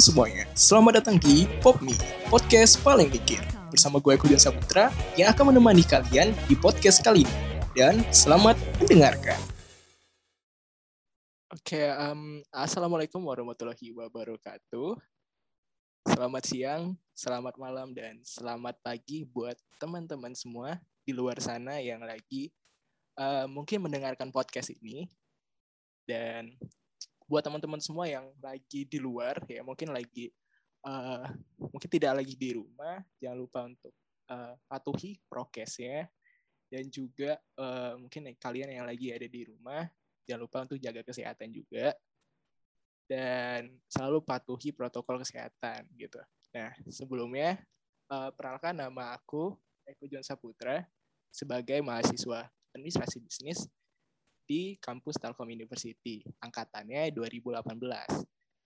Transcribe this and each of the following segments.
Semuanya, selamat datang di PopMe, podcast paling mikir. Bersama gue Kujan Saputra yang akan menemani kalian di podcast kali ini. Dan selamat mendengarkan. Oke, um, Assalamualaikum warahmatullahi wabarakatuh. Selamat siang, selamat malam, dan selamat pagi buat teman-teman semua di luar sana yang lagi uh, mungkin mendengarkan podcast ini. Dan buat teman-teman semua yang lagi di luar ya mungkin lagi uh, mungkin tidak lagi di rumah jangan lupa untuk uh, patuhi prokesnya dan juga uh, mungkin kalian yang lagi ada di rumah jangan lupa untuk jaga kesehatan juga dan selalu patuhi protokol kesehatan gitu. Nah sebelumnya uh, perkenalkan nama aku Eko John Saputra sebagai mahasiswa administrasi bisnis di kampus Telkom University. Angkatannya 2018.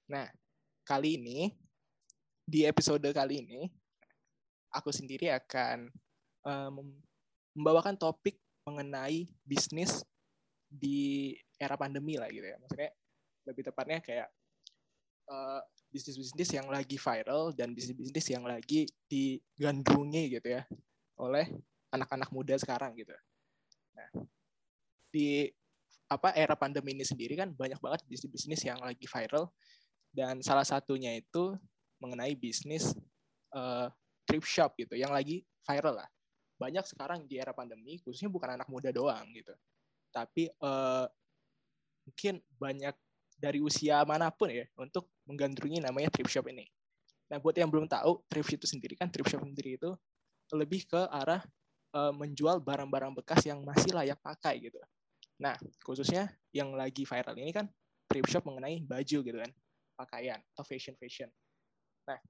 Nah, kali ini, di episode kali ini, aku sendiri akan um, membawakan topik mengenai bisnis di era pandemi lah gitu ya. Maksudnya lebih tepatnya kayak uh, bisnis-bisnis yang lagi viral dan bisnis-bisnis yang lagi digandrungi gitu ya oleh anak-anak muda sekarang gitu. Nah, di apa era pandemi ini sendiri kan banyak banget bisnis-bisnis yang lagi viral. Dan salah satunya itu mengenai bisnis uh, thrift shop gitu yang lagi viral lah. Banyak sekarang di era pandemi khususnya bukan anak muda doang gitu. Tapi uh, mungkin banyak dari usia mana pun ya untuk menggandrungi namanya thrift shop ini. Nah buat yang belum tahu thrift itu sendiri kan thrift shop sendiri itu lebih ke arah uh, menjual barang-barang bekas yang masih layak pakai gitu Nah, khususnya yang lagi viral ini kan thrift shop mengenai baju gitu kan, pakaian atau fashion fashion. Nah,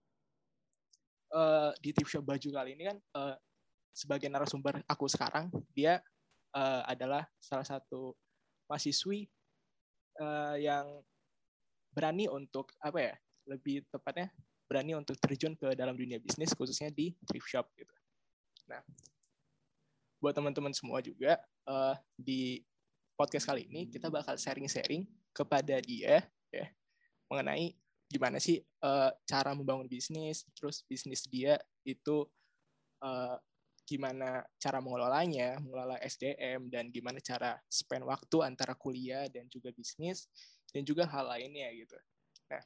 uh, di thrift shop baju kali ini kan uh, sebagai narasumber aku sekarang dia uh, adalah salah satu mahasiswi yang berani untuk apa ya lebih tepatnya berani untuk terjun ke dalam dunia bisnis khususnya di thrift shop gitu. Nah, buat teman-teman semua juga uh, di podcast kali ini kita bakal sharing-sharing kepada dia ya mengenai gimana sih uh, cara membangun bisnis, terus bisnis dia itu uh, gimana cara mengelolanya, mengelola SDM dan gimana cara spend waktu antara kuliah dan juga bisnis dan juga hal lainnya gitu. Nah,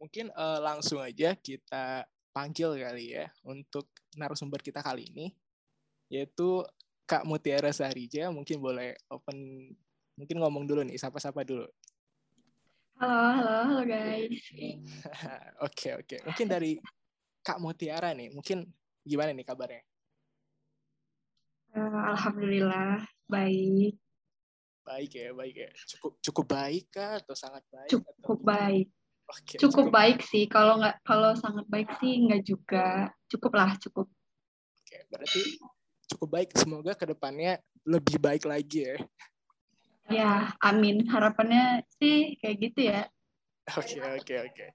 mungkin uh, langsung aja kita panggil kali ya untuk narasumber kita kali ini yaitu Kak Mutiara Sahrija mungkin boleh open mungkin ngomong dulu nih sapa-sapa dulu. Halo, halo, halo guys. Oke, oke. Okay, Mungkin dari Kak Mutiara nih, mungkin gimana nih kabarnya? Uh, Alhamdulillah baik. Baik ya, baik ya. Cukup cukup baik kah atau sangat baik? Cukup atau... baik. Okay, cukup, cukup baik sih. Kalau nggak kalau sangat baik sih nggak juga. Cukup lah, cukup. Oke, berarti cukup baik. Semoga ke depannya lebih baik lagi ya. Ya, amin. Harapannya sih kayak gitu ya. Oke, okay, oke, okay, oke. Okay.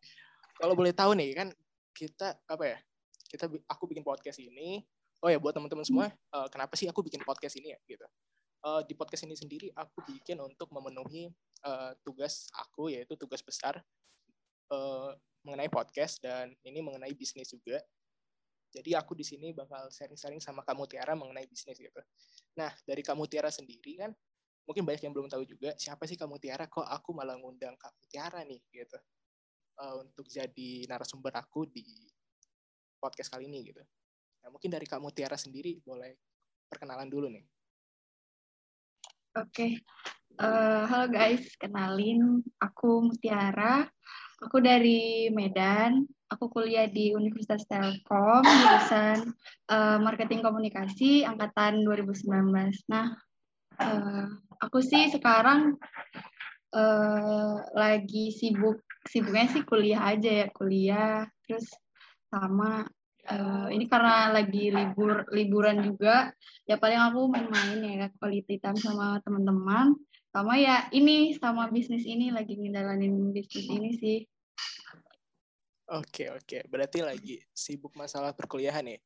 Kalau boleh tahu nih kan kita apa ya? Kita aku bikin podcast ini. Oh ya, buat teman-teman semua, uh, kenapa sih aku bikin podcast ini ya gitu. Uh, di podcast ini sendiri aku bikin untuk memenuhi uh, tugas aku yaitu tugas besar uh, mengenai podcast dan ini mengenai bisnis juga jadi aku di sini bakal sharing-sharing sama kamu Tiara mengenai bisnis gitu. Nah, dari kamu Tiara sendiri kan mungkin banyak yang belum tahu juga siapa sih kamu Tiara kok aku malah ngundang kamu Tiara nih gitu. Uh, untuk jadi narasumber aku di podcast kali ini gitu. Nah, mungkin dari kamu Tiara sendiri boleh perkenalan dulu nih. Oke. Okay. Uh, eh, halo guys, kenalin aku Mutiara. Aku dari Medan aku kuliah di Universitas Telkom jurusan uh, marketing komunikasi angkatan 2019. Nah, uh, aku sih sekarang uh, lagi sibuk sibuknya sih kuliah aja ya kuliah terus sama uh, ini karena lagi libur liburan juga ya paling aku main-main ya quality time sama teman-teman sama ya ini sama bisnis ini lagi ngejalanin bisnis ini sih Oke oke, berarti lagi sibuk masalah perkuliahan ya.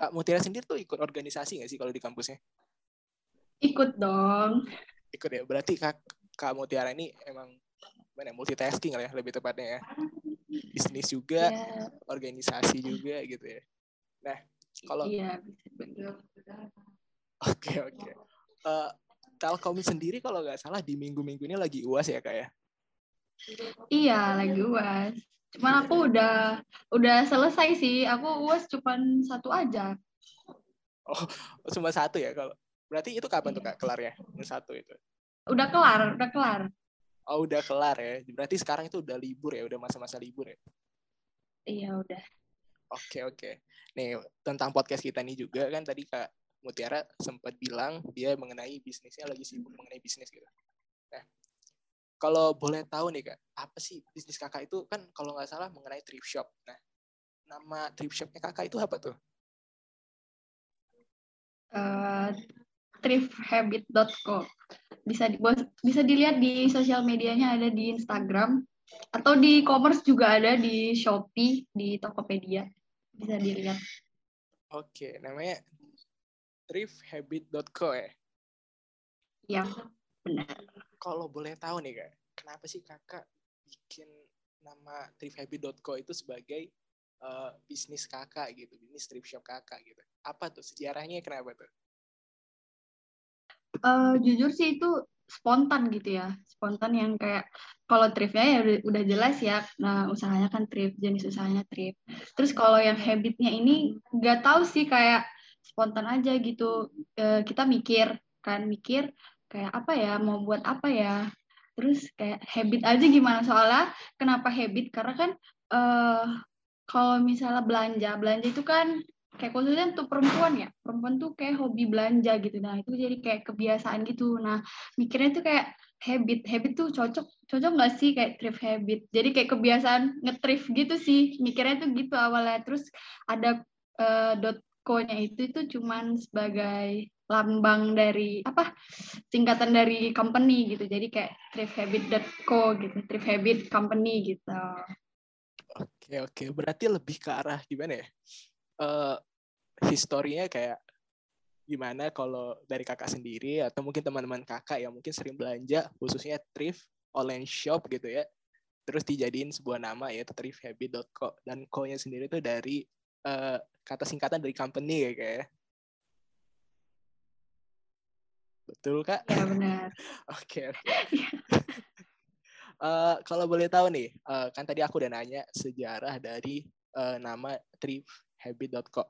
Kak Mutiara sendiri tuh ikut organisasi nggak sih kalau di kampusnya? Ikut dong. Ikut ya, berarti Kak, Kak Mutiara ini emang mana ya, multitasking lah ya lebih tepatnya ya. bisnis juga, yeah. organisasi juga gitu ya. Nah, kalau Iya, betul. Oke, oke. Eh, Telkom sendiri kalau nggak salah di minggu-minggu ini lagi UAS ya, Kak ya? Iya, lagi UAS. Cuman aku udah udah selesai sih. Aku UAS cuma satu aja. Oh, cuma satu ya kalau. Berarti itu kapan tuh Kak kelarnya? Yang satu itu. Udah kelar, udah kelar. Oh, udah kelar ya. Berarti sekarang itu udah libur ya, udah masa-masa libur ya. Iya, udah. Oke, oke. Nih, tentang podcast kita ini juga kan tadi Kak Mutiara sempat bilang dia mengenai bisnisnya lagi sibuk mengenai bisnis gitu. Nah, kalau boleh tahu nih kak, apa sih bisnis kakak itu kan kalau nggak salah mengenai thrift shop. Nah, nama thrift shopnya kakak itu apa tuh? Uh, thrifthabit.co bisa di, bisa dilihat di sosial medianya ada di Instagram atau di e-commerce juga ada di Shopee di Tokopedia bisa dilihat. Oke, namanya thrifthabit.co ya? Iya, benar. Kalau boleh tahu nih kak, kenapa sih kakak bikin nama thrifthabit.co itu sebagai uh, bisnis kakak gitu, bisnis thrift shop kakak gitu? Apa tuh sejarahnya kenapa tuh? Uh, jujur sih itu spontan gitu ya, spontan yang kayak kalau thriftnya ya udah jelas ya, nah usahanya kan thrift, jenis usahanya thrift. Terus kalau yang habitnya ini nggak tahu sih kayak spontan aja gitu. Uh, kita mikir kan mikir kayak apa ya mau buat apa ya. Terus kayak habit aja gimana. Soalnya kenapa habit? Karena kan uh, kalau misalnya belanja belanja itu kan kayak khususnya untuk perempuan ya. Perempuan tuh kayak hobi belanja gitu. Nah itu jadi kayak kebiasaan gitu. Nah mikirnya tuh kayak habit. Habit tuh cocok. Cocok nggak sih kayak thrift habit? Jadi kayak kebiasaan ngetrif gitu sih. Mikirnya tuh gitu awalnya. Terus ada uh, dot ko-nya itu itu cuman sebagai lambang dari apa singkatan dari company gitu. Jadi kayak thrifthabit.co gitu. Thrift habit company gitu. Oke oke. Berarti lebih ke arah gimana ya uh, historinya kayak gimana kalau dari kakak sendiri atau mungkin teman-teman kakak yang mungkin sering belanja khususnya thrift online shop gitu ya terus dijadiin sebuah nama yaitu thrifthabit.co dan co-nya sendiri itu dari uh, kata singkatan dari company ya kayak ya. Betul kak? Ya benar. Oke oke. uh, kalau boleh tahu nih, uh, kan tadi aku udah nanya sejarah dari uh, nama thrifthabit.co.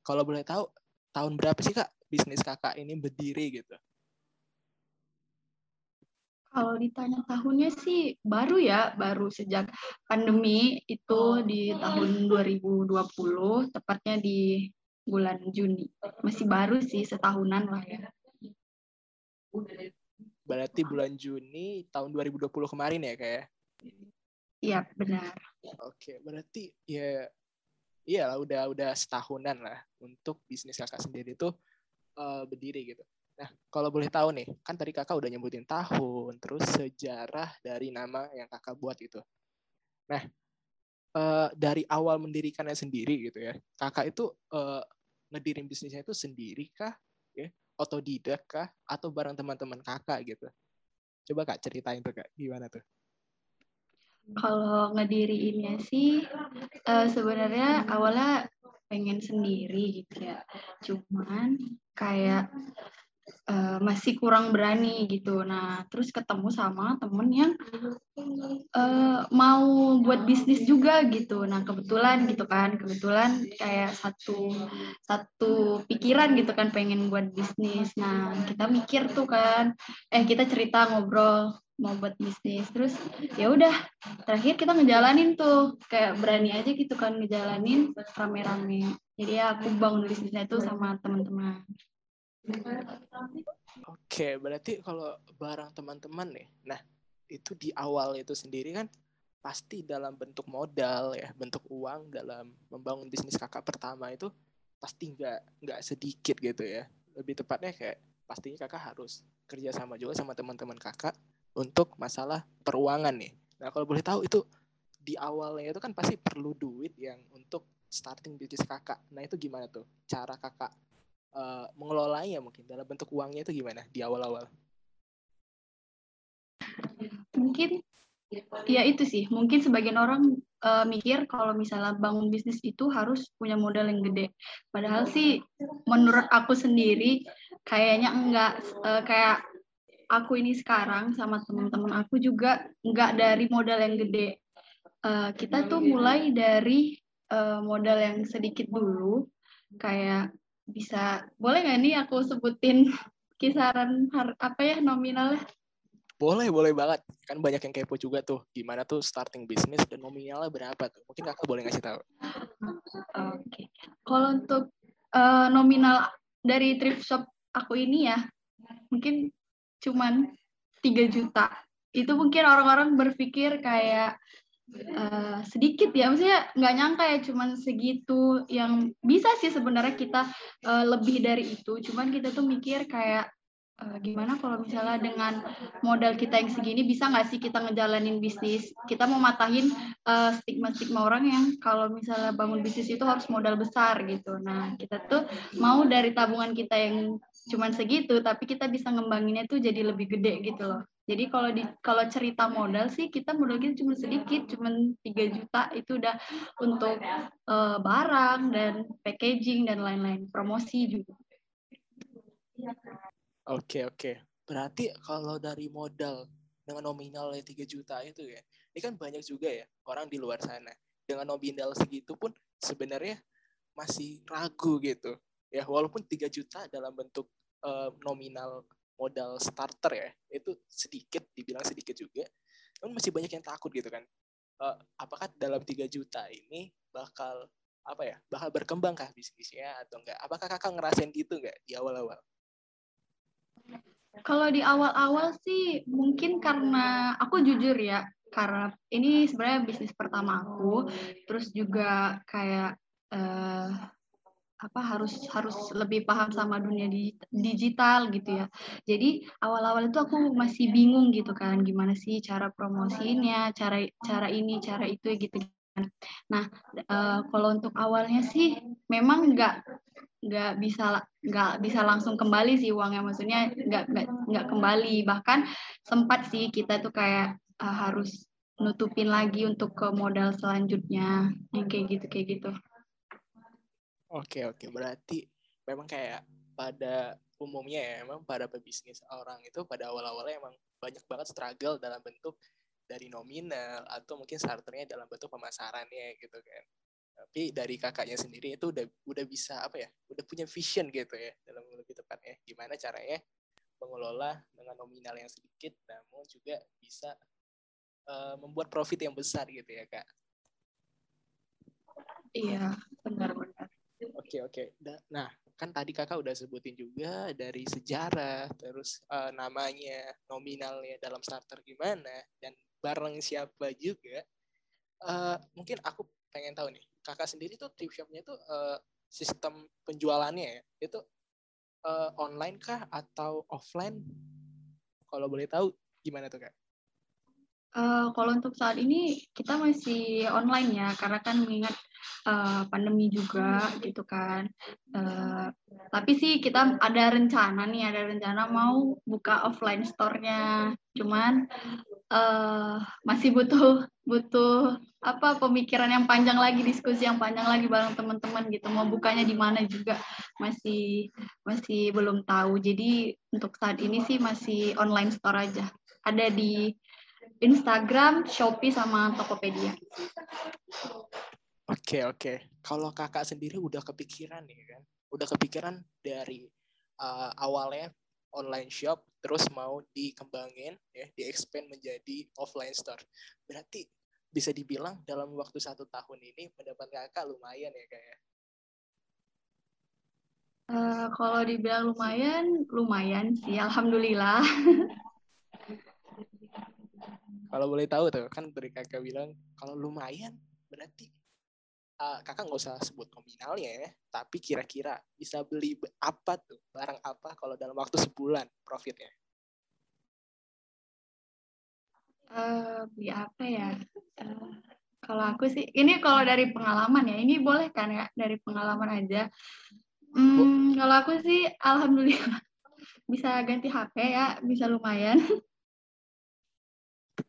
Kalau boleh tahu, tahun berapa sih kak bisnis kakak ini berdiri gitu? Kalau ditanya tahunnya sih baru ya, baru sejak pandemi itu di tahun 2020, tepatnya di bulan Juni. Masih baru sih, setahunan lah ya. Berarti bulan Juni tahun 2020 kemarin ya kayak? Ya? Iya, benar. Oke, berarti ya iya udah udah setahunan lah untuk bisnis kakak sendiri itu uh, berdiri gitu. Nah, kalau boleh tahu nih, kan tadi kakak udah nyebutin tahun, terus sejarah dari nama yang kakak buat itu. Nah, uh, dari awal mendirikannya sendiri gitu ya, kakak itu uh, ngedirin bisnisnya itu sendiri kah, ya, otodidak kah, atau bareng teman-teman kakak gitu? Coba kak ceritain tuh kak, gimana tuh? Kalau ngediriinnya sih, uh, sebenarnya awalnya pengen sendiri gitu ya. Cuman kayak uh, masih kurang berani gitu. Nah, terus ketemu sama temen yang uh, mau buat bisnis juga gitu. Nah, kebetulan gitu kan, kebetulan kayak satu satu pikiran gitu kan pengen buat bisnis. Nah, kita mikir tuh kan, eh kita cerita ngobrol mau buat bisnis. Terus ya udah terakhir kita ngejalanin tuh. Kayak berani aja gitu kan ngejalanin rame-rame. Jadi ya aku bangun bisnisnya itu sama teman-teman. Oke, berarti kalau barang teman-teman nih, nah itu di awal itu sendiri kan pasti dalam bentuk modal ya, bentuk uang dalam membangun bisnis kakak pertama itu pasti nggak nggak sedikit gitu ya. Lebih tepatnya kayak pastinya kakak harus kerja sama juga sama teman-teman kakak untuk masalah peruangan nih. Nah kalau boleh tahu itu di awalnya itu kan pasti perlu duit yang untuk starting bisnis kakak. Nah itu gimana tuh cara kakak uh, mengelolanya mungkin dalam bentuk uangnya itu gimana di awal-awal? Mungkin ya itu sih, mungkin sebagian orang uh, mikir kalau misalnya bangun bisnis itu harus punya modal yang gede. Padahal sih menurut aku sendiri kayaknya enggak uh, kayak aku ini sekarang sama teman-teman aku juga enggak dari modal yang gede. Uh, kita tuh mulai dari uh, modal yang sedikit dulu, kayak bisa boleh nggak nih aku sebutin kisaran har, apa ya nominalnya? Boleh, boleh banget. Kan banyak yang kepo juga tuh. Gimana tuh starting bisnis dan nominalnya berapa tuh? Mungkin kakak boleh ngasih tahu. Oke. Okay. Kalau untuk uh, nominal dari thrift shop aku ini ya, mungkin cuman 3 juta. Itu mungkin orang-orang berpikir kayak uh, sedikit ya, maksudnya nggak nyangka ya cuman segitu yang bisa sih sebenarnya kita uh, lebih dari itu, cuman kita tuh mikir kayak uh, gimana kalau misalnya dengan modal kita yang segini bisa nggak sih kita ngejalanin bisnis? Kita mau matahin stigma-stigma orang yang kalau misalnya bangun bisnis itu harus modal besar gitu. Nah kita tuh mau dari tabungan kita yang cuman segitu, tapi kita bisa ngembanginnya tuh jadi lebih gede gitu loh. Jadi kalau di kalau cerita modal sih kita modal kita cuma sedikit, cuma 3 juta itu udah untuk uh, barang dan packaging dan lain-lain, promosi juga. Oke, oke. Berarti kalau dari modal dengan nominal 3 juta itu ya, ini kan banyak juga ya orang di luar sana. Dengan nominal segitu pun sebenarnya masih ragu gitu. Ya, walaupun 3 juta dalam bentuk uh, nominal modal starter ya, itu sedikit, dibilang sedikit juga. Namun masih banyak yang takut gitu kan. Uh, apakah dalam 3 juta ini bakal apa ya bakal berkembang kah bisnisnya atau enggak apakah kakak ngerasain gitu enggak di awal-awal kalau di awal-awal sih mungkin karena aku jujur ya, karena ini sebenarnya bisnis pertama aku, terus juga kayak uh, apa harus harus lebih paham sama dunia di, digital gitu ya. Jadi awal-awal itu aku masih bingung gitu kan, gimana sih cara promosinya, cara cara ini, cara itu gitu. Kan. Nah, uh, kalau untuk awalnya sih memang nggak nggak bisa nggak bisa langsung kembali sih uangnya maksudnya nggak nggak kembali bahkan sempat sih kita tuh kayak uh, harus nutupin lagi untuk ke modal selanjutnya yang kayak gitu kayak gitu oke oke. Berarti memang kayak pada umumnya ya emang pada pebisnis orang itu pada awal-awalnya emang banyak banget struggle dalam bentuk dari nominal atau mungkin starternya dalam bentuk pemasarannya gitu kan. Tapi dari kakaknya sendiri itu udah udah bisa apa ya udah punya vision gitu ya dalam lebih tepatnya. Gimana caranya mengelola dengan nominal yang sedikit namun juga bisa uh, membuat profit yang besar gitu ya kak? Iya benar-benar oke oke nah kan tadi kakak udah sebutin juga dari sejarah terus uh, namanya nominalnya dalam starter gimana dan bareng siapa juga uh, mungkin aku pengen tahu nih kakak sendiri tuh thrift shopnya tuh uh, sistem penjualannya ya itu uh, online kah atau offline kalau boleh tahu gimana tuh kak? Uh, kalau untuk saat ini kita masih online ya karena kan mengingat uh, pandemi juga gitu kan. Uh, tapi sih kita ada rencana nih ada rencana mau buka offline store-nya. Cuman uh, masih butuh butuh apa pemikiran yang panjang lagi diskusi yang panjang lagi bareng teman-teman gitu mau bukanya di mana juga masih masih belum tahu jadi untuk saat ini sih masih online store aja ada di Instagram, Shopee sama Tokopedia. Oke oke. Kalau kakak sendiri udah kepikiran nih kan, udah kepikiran dari uh, awalnya online shop terus mau dikembangin ya, di expand menjadi offline store. Berarti bisa dibilang dalam waktu satu tahun ini pendapat kakak lumayan ya kayak uh, kalau dibilang lumayan lumayan sih alhamdulillah kalau boleh tahu tuh kan dari kakak bilang kalau lumayan berarti uh, kakak nggak usah sebut nominalnya ya tapi kira-kira bisa beli apa tuh barang apa kalau dalam waktu sebulan profitnya Uh, beli apa ya? Uh, kalau aku sih, ini kalau dari pengalaman ya, ini boleh kan ya dari pengalaman aja. Hmm, kalau aku sih, alhamdulillah bisa ganti HP ya, bisa lumayan.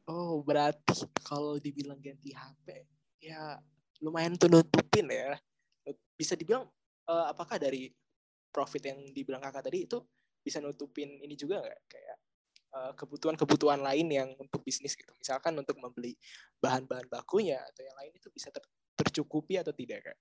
Oh, berarti kalau dibilang ganti HP, ya lumayan tuh nutupin ya. Bisa dibilang uh, apakah dari profit yang dibilang kakak tadi itu bisa nutupin ini juga nggak kayak uh, kebutuhan-kebutuhan lain yang untuk bisnis gitu. Misalkan untuk membeli bahan-bahan bakunya atau yang lain itu bisa ter tercukupi atau tidak kak?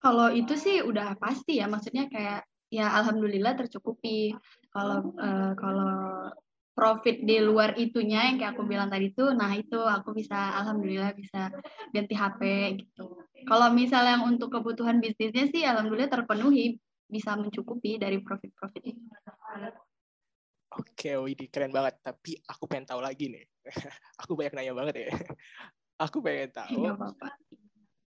Kalau itu sih udah pasti ya, maksudnya kayak ya alhamdulillah tercukupi. Kalau uh, kalau profit di luar itunya yang kayak aku bilang tadi tuh, nah itu aku bisa alhamdulillah bisa ganti HP gitu. Kalau misalnya yang untuk kebutuhan bisnisnya sih alhamdulillah terpenuhi, bisa mencukupi dari profit-profit itu. Oke, Widi keren banget. Tapi aku pengen tahu lagi nih. aku banyak nanya banget ya. aku pengen tahu. apa-apa.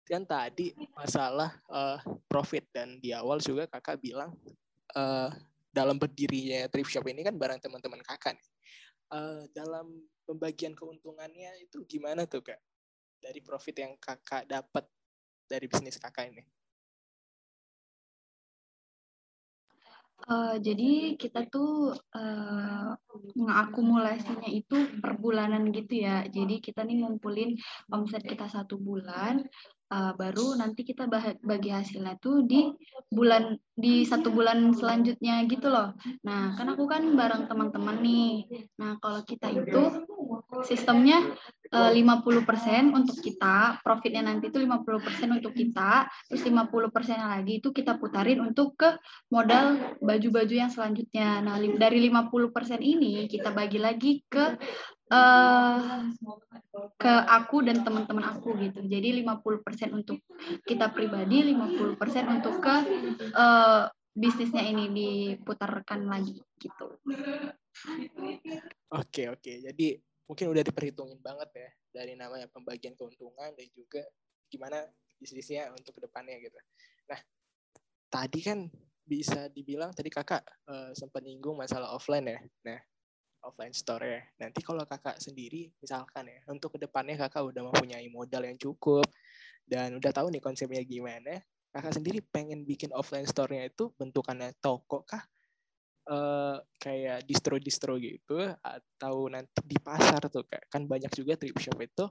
Kan tadi masalah uh, profit dan di awal juga kakak bilang uh, dalam berdirinya thrift shop ini kan barang teman-teman kakak nih uh, dalam pembagian keuntungannya itu gimana tuh kak dari profit yang kakak dapat dari bisnis kakak ini? Uh, jadi kita tuh uh, mengakumulasinya itu per bulanan gitu ya. Jadi kita nih ngumpulin omset kita satu bulan, uh, baru nanti kita bagi hasilnya tuh di bulan di satu bulan selanjutnya gitu loh. Nah kan aku kan bareng teman-teman nih. Nah kalau kita itu sistemnya 50% untuk kita, profitnya nanti itu 50% untuk kita, terus 50% lagi itu kita putarin untuk ke modal baju-baju yang selanjutnya. Nah, dari 50% ini kita bagi lagi ke uh, ke aku dan teman-teman aku gitu. Jadi 50% untuk kita pribadi, 50% untuk ke uh, bisnisnya ini diputarkan lagi gitu. Oke, oke. Jadi mungkin udah diperhitungin banget ya dari namanya pembagian keuntungan dan juga gimana bisnisnya untuk ke depannya gitu. Nah, tadi kan bisa dibilang tadi kakak uh, sempat nyinggung masalah offline ya. Nah, offline store ya. Nanti kalau kakak sendiri misalkan ya, untuk ke depannya kakak udah mempunyai modal yang cukup dan udah tahu nih konsepnya gimana, kakak sendiri pengen bikin offline store-nya itu bentukannya toko kah? Uh, kayak distro-distro gitu atau nanti di pasar tuh kayak kan banyak juga thrift shop itu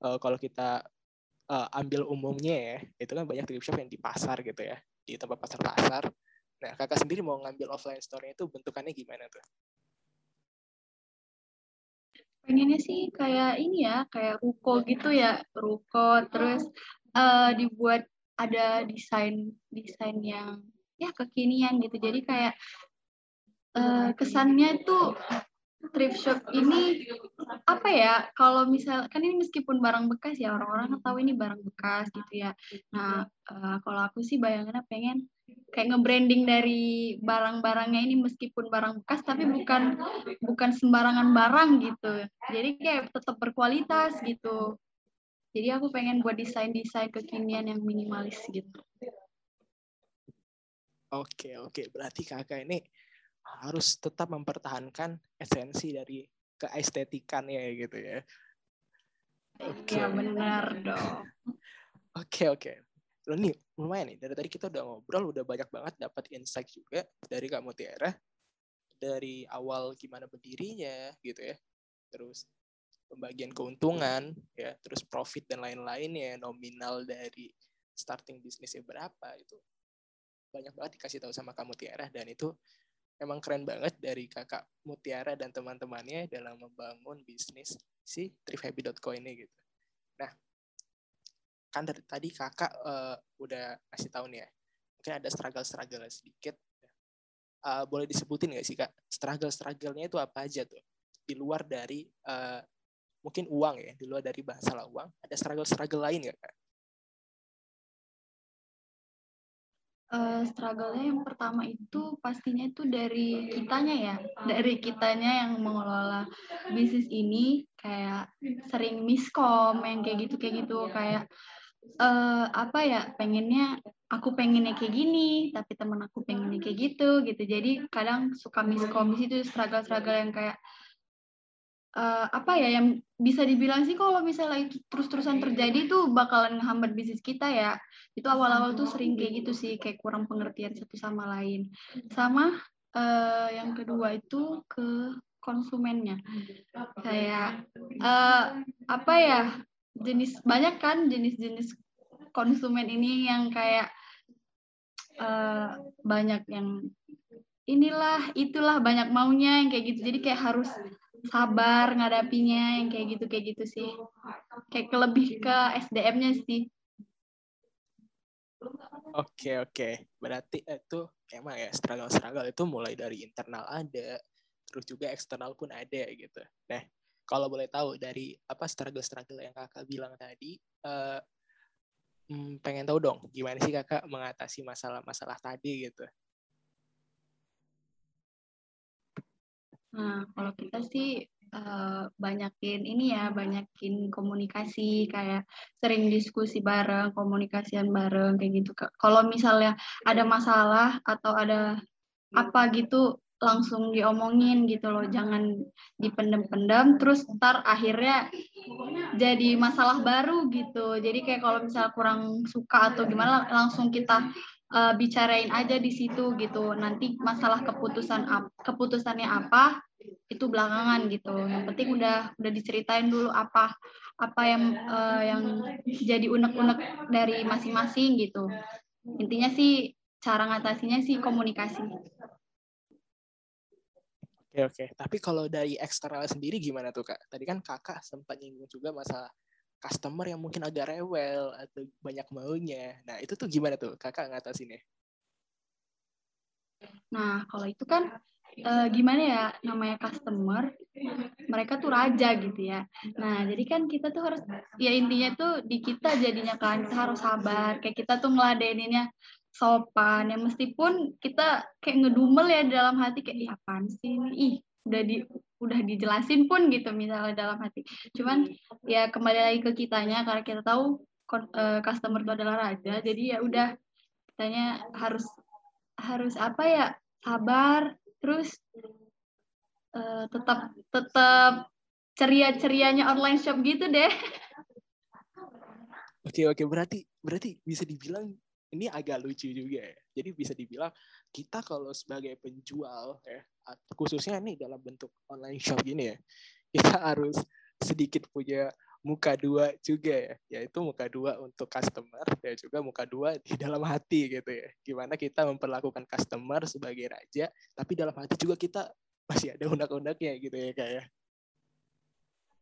uh, kalau kita uh, ambil umumnya ya itu kan banyak thrift shop yang di pasar gitu ya di tempat pasar-pasar. Nah kakak sendiri mau ngambil offline store-nya itu bentukannya gimana tuh? Pengennya sih kayak ini ya kayak ruko gitu ya ruko. Terus uh, dibuat ada desain desain yang ya kekinian gitu. Jadi kayak uh, kesannya tuh thrift shop ini apa ya kalau misal kan ini meskipun barang bekas ya orang-orang tahu ini barang bekas gitu ya nah uh, kalau aku sih bayangannya pengen kayak nge-branding dari barang-barangnya ini meskipun barang bekas tapi bukan bukan sembarangan barang gitu. Jadi kayak tetap berkualitas gitu. Jadi aku pengen buat desain-desain kekinian yang minimalis gitu. Oke, oke. Berarti kakak ini harus tetap mempertahankan esensi dari keestetikannya gitu ya. Oke. Ya benar dong. Oke, oke. Lo nih lumayan nih. Dari tadi kita udah ngobrol udah banyak banget dapat insight juga dari Kak Mutiara. Dari awal gimana berdirinya gitu ya. Terus pembagian keuntungan ya. Terus profit dan lain-lainnya nominal dari starting bisnisnya berapa itu. Banyak banget dikasih tahu sama Kak Mutiara. Dan itu emang keren banget dari kakak Mutiara dan teman-temannya dalam membangun bisnis si triphappy.co ini gitu. Nah, kan dari tadi kakak uh, udah kasih tahu nih ya mungkin ada struggle-struggle sedikit uh, boleh disebutin nggak sih kak struggle-strugglenya itu apa aja tuh di luar dari uh, mungkin uang ya di luar dari masalah uang ada struggle-struggle lain nggak kak? Uh, struggle-nya yang pertama itu pastinya itu dari kitanya ya, dari kitanya yang mengelola bisnis ini kayak sering miskom yang kayak gitu kayak gitu. Kayak uh, apa ya pengennya aku pengennya kayak gini tapi teman aku pengennya kayak gitu gitu. Jadi kadang suka miskom di situ struggle-struggle yang kayak uh, apa ya yang bisa dibilang sih kalau misalnya itu terus-terusan terjadi tuh bakalan ngehambat bisnis kita ya. Itu awal-awal tuh sering kayak gitu sih kayak kurang pengertian satu sama lain. Sama uh, yang kedua itu ke konsumennya. Kayak uh, apa ya jenis banyak kan jenis-jenis konsumen ini yang kayak uh, banyak yang inilah itulah banyak maunya yang kayak gitu. Jadi kayak harus sabar ngadapinya yang kayak gitu kayak gitu sih kayak lebih ke SDM-nya sih Oke oke, berarti itu emang ya struggle struggle itu mulai dari internal ada, terus juga eksternal pun ada gitu. Nah, kalau boleh tahu dari apa struggle struggle yang kakak bilang tadi, uh, pengen tahu dong gimana sih kakak mengatasi masalah-masalah tadi gitu. Nah, kalau kita sih uh, banyakin ini ya, banyakin komunikasi, kayak sering diskusi bareng, komunikasian bareng, kayak gitu. Kalau misalnya ada masalah atau ada apa gitu, langsung diomongin gitu loh, jangan dipendem-pendem, terus ntar akhirnya jadi masalah baru gitu. Jadi kayak kalau misalnya kurang suka atau gimana, langsung kita uh, bicarain aja di situ gitu. Nanti masalah keputusan keputusannya apa itu belakangan gitu. Yang penting udah udah diceritain dulu apa apa yang uh, yang jadi unek-unek dari masing-masing gitu. Intinya sih cara ngatasinya sih komunikasi. Oke oke. Tapi kalau dari eksternal sendiri gimana tuh kak? Tadi kan kakak sempat nyinggung juga masalah customer yang mungkin agak rewel atau banyak maunya. Nah itu tuh gimana tuh kakak ngatasinnya? Nah kalau itu kan uh, gimana ya namanya customer mereka tuh raja gitu ya nah jadi kan kita tuh harus ya intinya tuh di kita jadinya kan kita harus sabar kayak kita tuh ngeladeninnya sopan ya meskipun kita kayak ngedumel ya dalam hati kayak ih apaan sih ini ih udah di udah dijelasin pun gitu misalnya dalam hati cuman ya kembali lagi ke kitanya karena kita tahu uh, customer itu adalah raja jadi ya udah kitanya harus harus apa ya sabar terus uh, tetap tetap ceria-cerianya online shop gitu deh. Oke oke berarti berarti bisa dibilang ini agak lucu juga ya. Jadi bisa dibilang kita kalau sebagai penjual ya khususnya nih dalam bentuk online shop gini ya kita harus sedikit punya muka dua juga ya, yaitu muka dua untuk customer dan juga muka dua di dalam hati gitu ya. Gimana kita memperlakukan customer sebagai raja, tapi dalam hati juga kita masih ada unek-uneknya gitu ya kayak. Ya.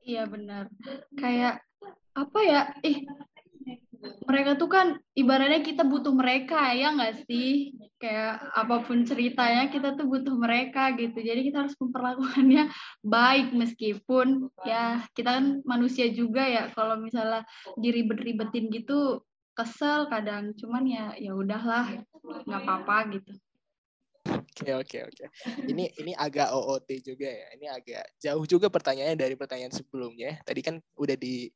Iya benar. Kayak apa ya? Ih, mereka tuh kan ibaratnya kita butuh mereka ya nggak sih? Kayak apa pun ceritanya kita tuh butuh mereka gitu. Jadi kita harus memperlakukannya baik meskipun ya kita kan manusia juga ya. Kalau misalnya diribet-ribetin gitu kesel kadang. Cuman ya ya udahlah nggak apa-apa gitu Oke oke oke. Ini ini agak OOT juga ya. Ini agak jauh juga pertanyaannya dari pertanyaan sebelumnya. Tadi kan udah di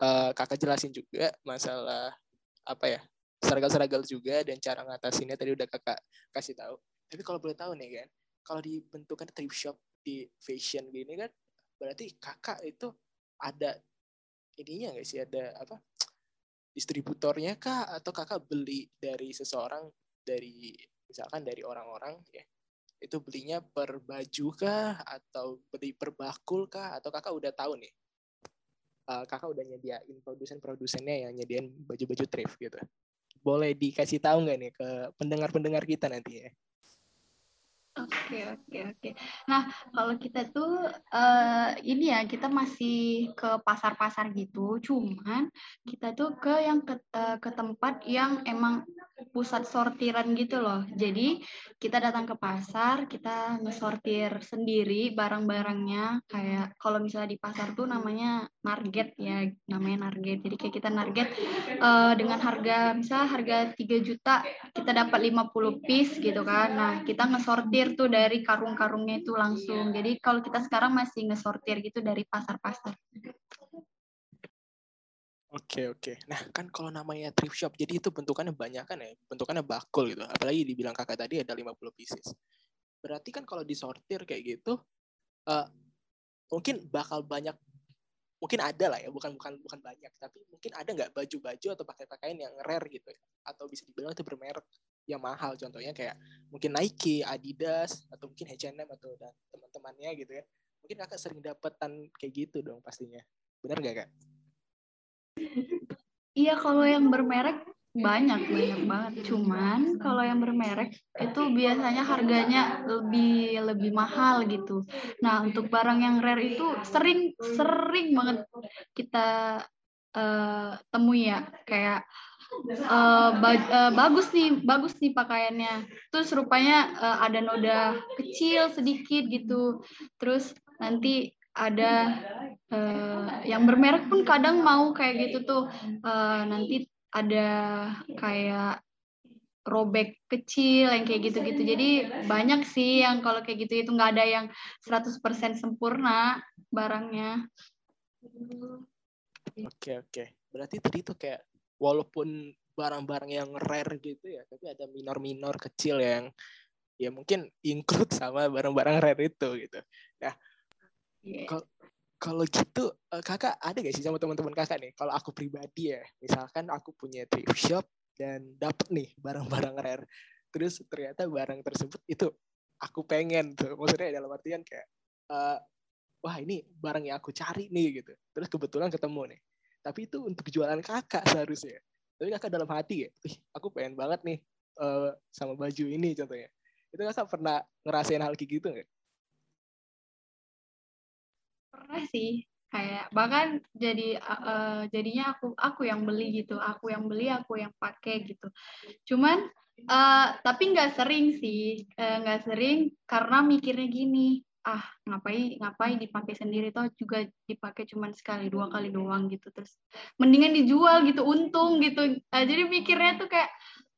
uh, kakak jelasin juga masalah apa ya seragam-seragam juga dan cara ngatasinnya tadi udah kakak kasih tahu. Tapi kalau boleh tahu nih kan, kalau dibentukkan thrift shop di fashion gini kan, berarti kakak itu ada ininya nggak sih ada apa distributornya kah atau kakak beli dari seseorang dari misalkan dari orang-orang ya itu belinya per baju kah atau beli per bakul kah atau kakak udah tahu nih uh, kakak udah nyediain produsen-produsennya yang nyediain baju-baju thrift gitu boleh dikasih tahu nggak nih ke pendengar-pendengar kita nanti ya Oke oke oke. Nah kalau kita tuh uh, ini ya kita masih ke pasar-pasar gitu, cuman kita tuh ke yang ke, uh, ke tempat yang emang pusat sortiran gitu loh. Jadi kita datang ke pasar, kita ngesortir sendiri barang-barangnya. Kayak kalau misalnya di pasar tuh namanya narget ya, namanya narget. Jadi kayak kita narget uh, dengan harga misalnya harga 3 juta, kita dapat 50 piece gitu kan. Nah kita ngesortir tuh dari karung-karungnya itu langsung. Jadi kalau kita sekarang masih ngesortir gitu dari pasar-pasar. Oke oke. Nah kan kalau namanya thrift shop, jadi itu bentukannya banyak kan ya, bentukannya bakul gitu. Apalagi dibilang kakak tadi ada 50 pieces. Berarti kan kalau disortir kayak gitu, uh, mungkin bakal banyak, mungkin ada lah ya, bukan bukan bukan banyak, tapi mungkin ada nggak baju-baju atau pakai-pakaian yang rare gitu, ya? atau bisa dibilang itu bermerek yang mahal contohnya kayak mungkin Nike, Adidas atau mungkin H&M atau dan teman-temannya gitu ya. Mungkin kakak sering dapetan kayak gitu dong pastinya. Benar gak kak? Iya, kalau yang bermerek banyak banyak banget. Cuman kalau yang bermerek itu biasanya harganya lebih lebih mahal gitu. Nah, untuk barang yang rare itu sering sering banget kita uh, temui ya kayak uh, ba uh, bagus nih bagus nih pakaiannya terus rupanya uh, ada noda kecil sedikit gitu terus nanti ada uh, yang bermerek pun kadang mau kayak gitu tuh uh, nanti ada kayak robek kecil yang kayak gitu-gitu. Jadi banyak sih yang kalau kayak gitu itu nggak ada yang 100% sempurna barangnya. Oke, oke. Berarti tadi itu kayak walaupun barang-barang yang rare gitu ya, tapi ada minor-minor kecil yang ya mungkin include sama barang-barang rare itu gitu. Nah, yeah kalau gitu uh, kakak ada gak sih sama teman-teman kakak nih? Kalau aku pribadi ya misalkan aku punya thrift shop dan dapet nih barang-barang rare terus ternyata barang tersebut itu aku pengen tuh. Maksudnya dalam artian kayak uh, wah ini barang yang aku cari nih gitu. Terus kebetulan ketemu nih. Tapi itu untuk jualan kakak seharusnya. Tapi kakak dalam hati ya Ih, aku pengen banget nih uh, sama baju ini contohnya. Itu kakak pernah ngerasain hal kayak gitu nggak pernah sih. Kayak bahkan jadi uh, jadinya aku aku yang beli gitu. Aku yang beli aku yang pakai gitu. Cuman uh, tapi nggak sering sih. Nggak uh, sering karena mikirnya gini. Ah ngapain ngapain dipakai sendiri? Toh juga dipakai cuman sekali dua kali doang gitu. Terus mendingan dijual gitu untung gitu. Uh, jadi mikirnya tuh kayak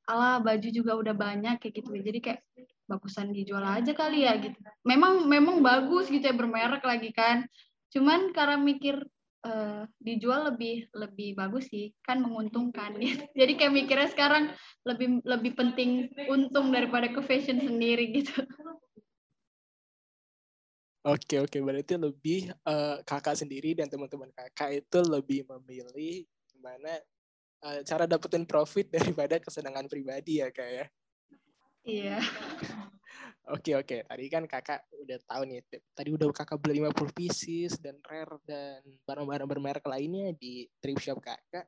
ala baju juga udah banyak kayak gitu. Jadi kayak bagusan dijual aja kali ya gitu. Memang memang bagus gitu ya bermerek lagi kan cuman karena mikir uh, dijual lebih lebih bagus sih kan menguntungkan gitu. jadi kayak mikirnya sekarang lebih lebih penting untung daripada ke fashion sendiri gitu Oke oke berarti lebih uh, kakak sendiri dan teman-teman kakak itu lebih memilih gimana uh, cara dapetin profit daripada kesenangan pribadi ya kak ya. Iya. Oke oke, tadi kan kakak udah tahu nih, tadi udah kakak beli 50 pieces dan rare dan barang-barang bermerek lainnya di thrift shop kakak.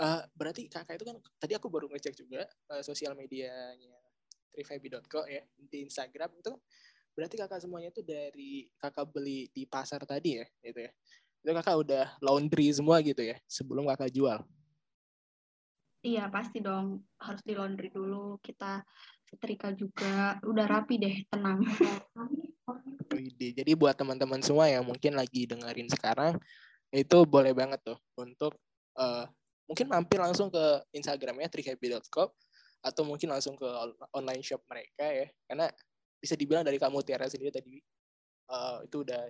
Uh, berarti kakak itu kan tadi aku baru ngecek juga uh, sosial medianya thrifhappy.co ya di Instagram itu berarti kakak semuanya itu dari kakak beli di pasar tadi ya gitu ya. Itu kakak udah laundry semua gitu ya sebelum kakak jual. Iya pasti dong harus di laundry dulu kita setrika juga. Udah rapi deh tenang. Jadi buat teman-teman semua yang mungkin lagi dengerin sekarang itu boleh banget tuh untuk uh, mungkin mampir langsung ke Instagramnya trihappy.com atau mungkin langsung ke online shop mereka ya. Karena bisa dibilang dari kamu Tiara sendiri tadi uh, itu udah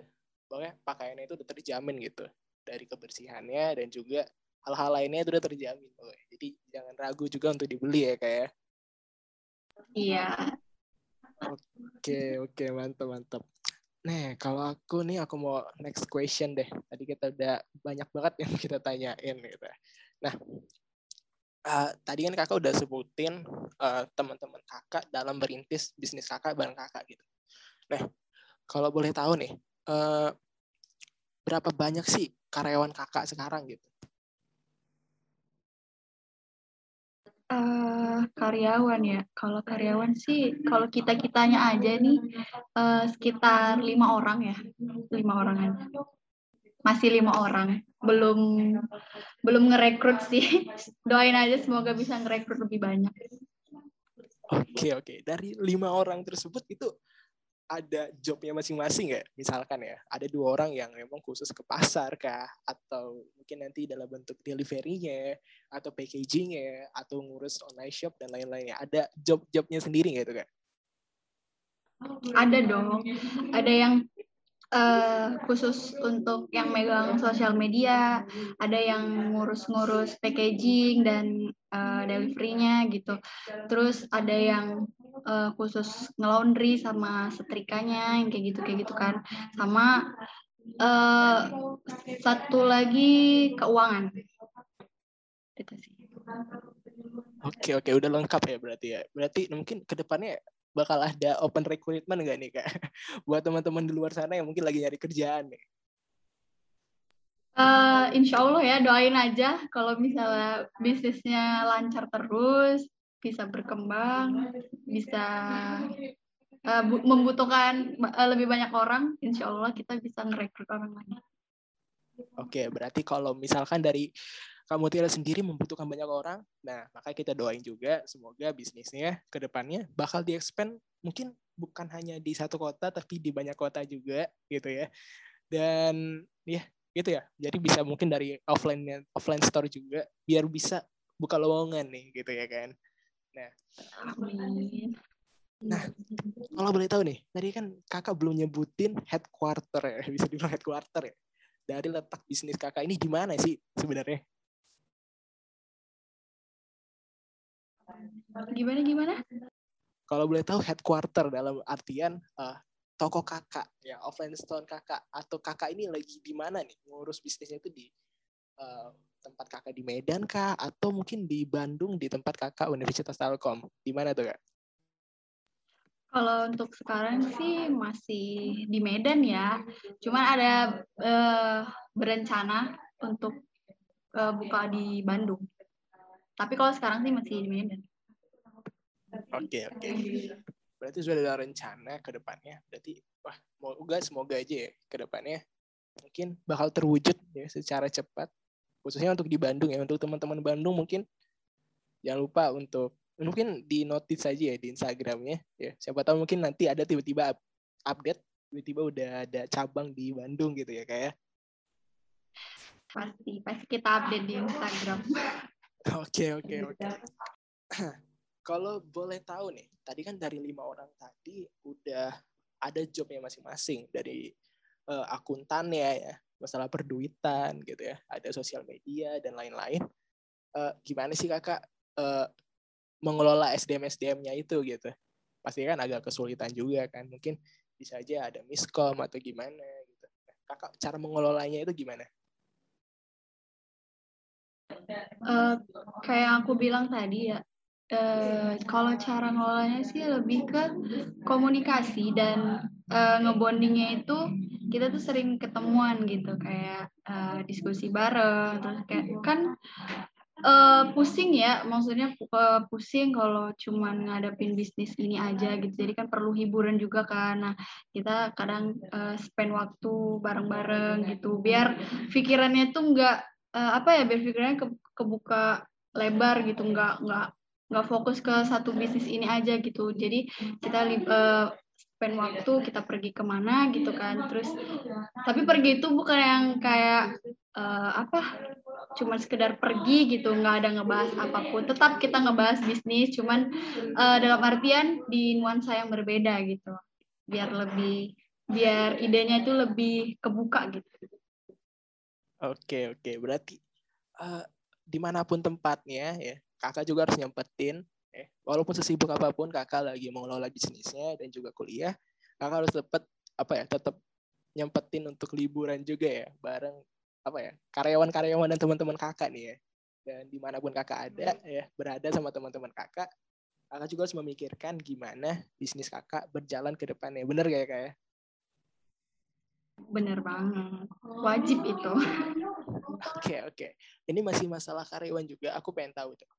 pokoknya pakaiannya itu udah terjamin gitu. Dari kebersihannya dan juga hal-hal lainnya itu udah terjamin jadi jangan ragu juga untuk dibeli ya kayak ya. Iya. Oke, oke, mantap, mantap. Nih, kalau aku nih aku mau next question deh. Tadi kita udah banyak banget yang kita tanyain gitu. Nah, uh, tadi kan kakak udah sebutin uh, teman-teman kakak dalam merintis bisnis kakak bareng kakak gitu. Nah, kalau boleh tahu nih, uh, berapa banyak sih karyawan kakak sekarang gitu? Uh, karyawan ya. Kalau karyawan sih, kalau kita kitanya aja nih uh, sekitar lima orang ya, lima orang aja. Masih lima orang, belum belum ngerekrut sih. Doain aja semoga bisa ngerekrut lebih banyak. Oke oke, dari lima orang tersebut itu ada jobnya masing-masing nggak? Misalkan ya, ada dua orang yang memang khusus ke pasar kah? Atau mungkin nanti dalam bentuk delivery-nya, atau packaging-nya, atau ngurus online shop dan lain-lainnya. Ada job-jobnya sendiri nggak itu kak? Ada dong. Ada yang uh, khusus untuk yang megang sosial media, ada yang ngurus-ngurus packaging dan uh, delivery-nya gitu. Terus ada yang uh, khusus ngelaundry sama setrikanya yang kayak gitu kayak gitu kan. Sama uh, satu lagi keuangan. Oke oke. Udah lengkap ya berarti ya. Berarti mungkin ke depannya bakal ada open recruitment nggak nih kak buat teman-teman di luar sana yang mungkin lagi nyari kerjaan nih Uh, insya Allah ya doain aja kalau misalnya bisnisnya lancar terus, bisa berkembang, bisa uh, membutuhkan uh, lebih banyak orang, insya Allah kita bisa ngerekrut orang lain. Oke, berarti kalau misalkan dari kamu tidak sendiri membutuhkan banyak orang, nah maka kita doain juga semoga bisnisnya ke depannya bakal di-expand mungkin bukan hanya di satu kota tapi di banyak kota juga gitu ya. Dan ya gitu ya. Jadi bisa mungkin dari offline offline store juga biar bisa buka lowongan nih gitu ya kan. Nah. Nah kalau boleh tahu nih tadi kan kakak belum nyebutin headquarter ya bisa dibilang headquarter ya. Dari letak bisnis kakak ini di mana sih sebenarnya gimana gimana? Kalau boleh tahu headquarter dalam artian uh, toko kakak ya offline store kakak atau kakak ini lagi di mana nih? Ngurus bisnisnya itu di uh, tempat kakak di Medan kah? Atau mungkin di Bandung di tempat kakak Universitas Telkom? Di mana tuh kak? Kalau untuk sekarang sih masih di Medan ya, cuman ada uh, berencana untuk uh, buka di Bandung. Tapi kalau sekarang sih masih di Medan. Oke okay, oke. Okay berarti sudah ada rencana ke depannya berarti wah semoga semoga aja ya ke depannya mungkin bakal terwujud ya secara cepat khususnya untuk di Bandung ya untuk teman-teman Bandung mungkin jangan lupa untuk mungkin di notice saja ya di Instagramnya ya siapa tahu mungkin nanti ada tiba-tiba update tiba-tiba udah ada cabang di Bandung gitu ya kayak ya. pasti pasti kita update di Instagram oke oke oke kalau boleh tahu nih, tadi kan dari lima orang tadi udah ada jobnya masing-masing dari uh, akuntannya ya, masalah perduitan gitu ya, ada sosial media dan lain-lain. Uh, gimana sih kakak uh, mengelola SDM SDM-nya itu gitu? Pasti kan agak kesulitan juga kan, mungkin bisa aja ada miskom atau gimana gitu. Nah, kakak cara mengelolanya itu gimana? Uh, kayak aku bilang tadi ya, uh, kalau cara ngolahnya sih lebih ke komunikasi dan uh, ngebondingnya itu kita tuh sering ketemuan gitu kayak uh, diskusi bareng terus kayak kan uh, pusing ya maksudnya uh, pusing kalau cuman ngadepin bisnis ini aja gitu jadi kan perlu hiburan juga kan. Nah kita kadang uh, spend waktu bareng-bareng gitu biar pikirannya tuh nggak uh, apa ya biar pikirannya ke, kebuka lebar gitu nggak nggak nggak fokus ke satu bisnis ini aja gitu. Jadi kita uh, spend waktu kita pergi ke mana gitu kan. Terus tapi pergi itu bukan yang kayak uh, apa cuma sekedar pergi gitu nggak ada ngebahas apa pun. Tetap kita ngebahas bisnis cuman uh, dalam artian di nuansa yang berbeda gitu. Biar lebih biar idenya itu lebih kebuka gitu oke oke. Berarti uh, di mana pun tempatnya ya kakak juga harus nyempetin eh, walaupun sesibuk apa pun kakak lagi mengelola bisnisnya dan juga kuliah kakak harus tetap apa ya tetap nyempetin untuk liburan juga ya bareng apa ya karyawan-karyawan dan teman-teman kakak nih ya. Dan di mana pun kakak ada ya berada sama teman-teman kakak kakak juga harus memikirkan gimana bisnis kakak berjalan ke depannya. Bener gak ya kak ya bener banget. Wajib itu. oke okay, oke okay. ini masih masalah karyawan juga aku pengen tahu tuh.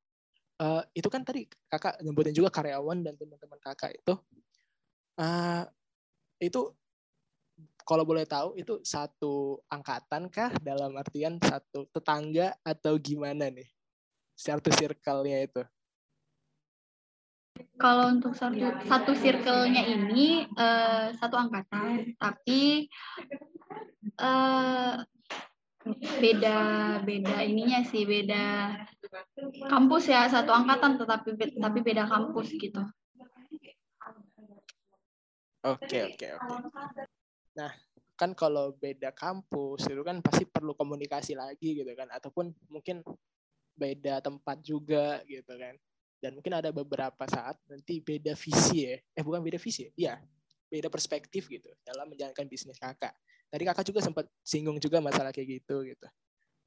Uh, itu kan tadi kakak nyebutin juga karyawan dan teman-teman kakak itu. Uh, itu kalau boleh tahu itu satu angkatan kah? Dalam artian satu tetangga atau gimana nih? Satu circle-nya itu kalau untuk satu satu circle-nya ini uh, satu angkatan tapi uh, beda beda ininya sih beda kampus ya satu angkatan tetapi tapi beda kampus gitu. Oke oke oke. Nah kan kalau beda kampus itu kan pasti perlu komunikasi lagi gitu kan ataupun mungkin beda tempat juga gitu kan dan mungkin ada beberapa saat nanti beda visi ya. Eh bukan beda visi ya? Iya. Beda perspektif gitu dalam menjalankan bisnis kakak. Tadi kakak juga sempat singgung juga masalah kayak gitu gitu.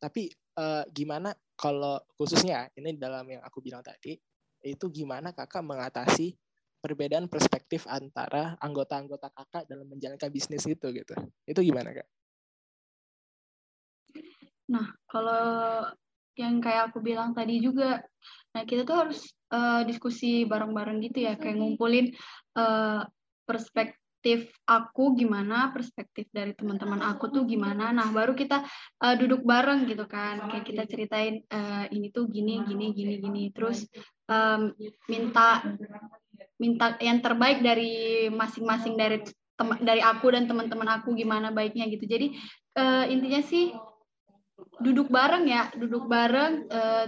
Tapi uh, gimana kalau khususnya ini dalam yang aku bilang tadi itu gimana kakak mengatasi perbedaan perspektif antara anggota-anggota kakak dalam menjalankan bisnis itu gitu. Itu gimana kak? Nah, kalau yang kayak aku bilang tadi juga, nah kita tuh harus uh, diskusi bareng-bareng gitu ya, kayak ngumpulin uh, perspektif aku gimana, perspektif dari teman-teman aku tuh gimana. Nah, baru kita uh, duduk bareng gitu kan, kayak kita ceritain uh, ini tuh gini, gini, gini, gini. Terus um, minta minta yang terbaik dari masing-masing dari dari aku dan teman-teman aku gimana baiknya gitu. Jadi uh, intinya sih duduk bareng ya, duduk bareng uh,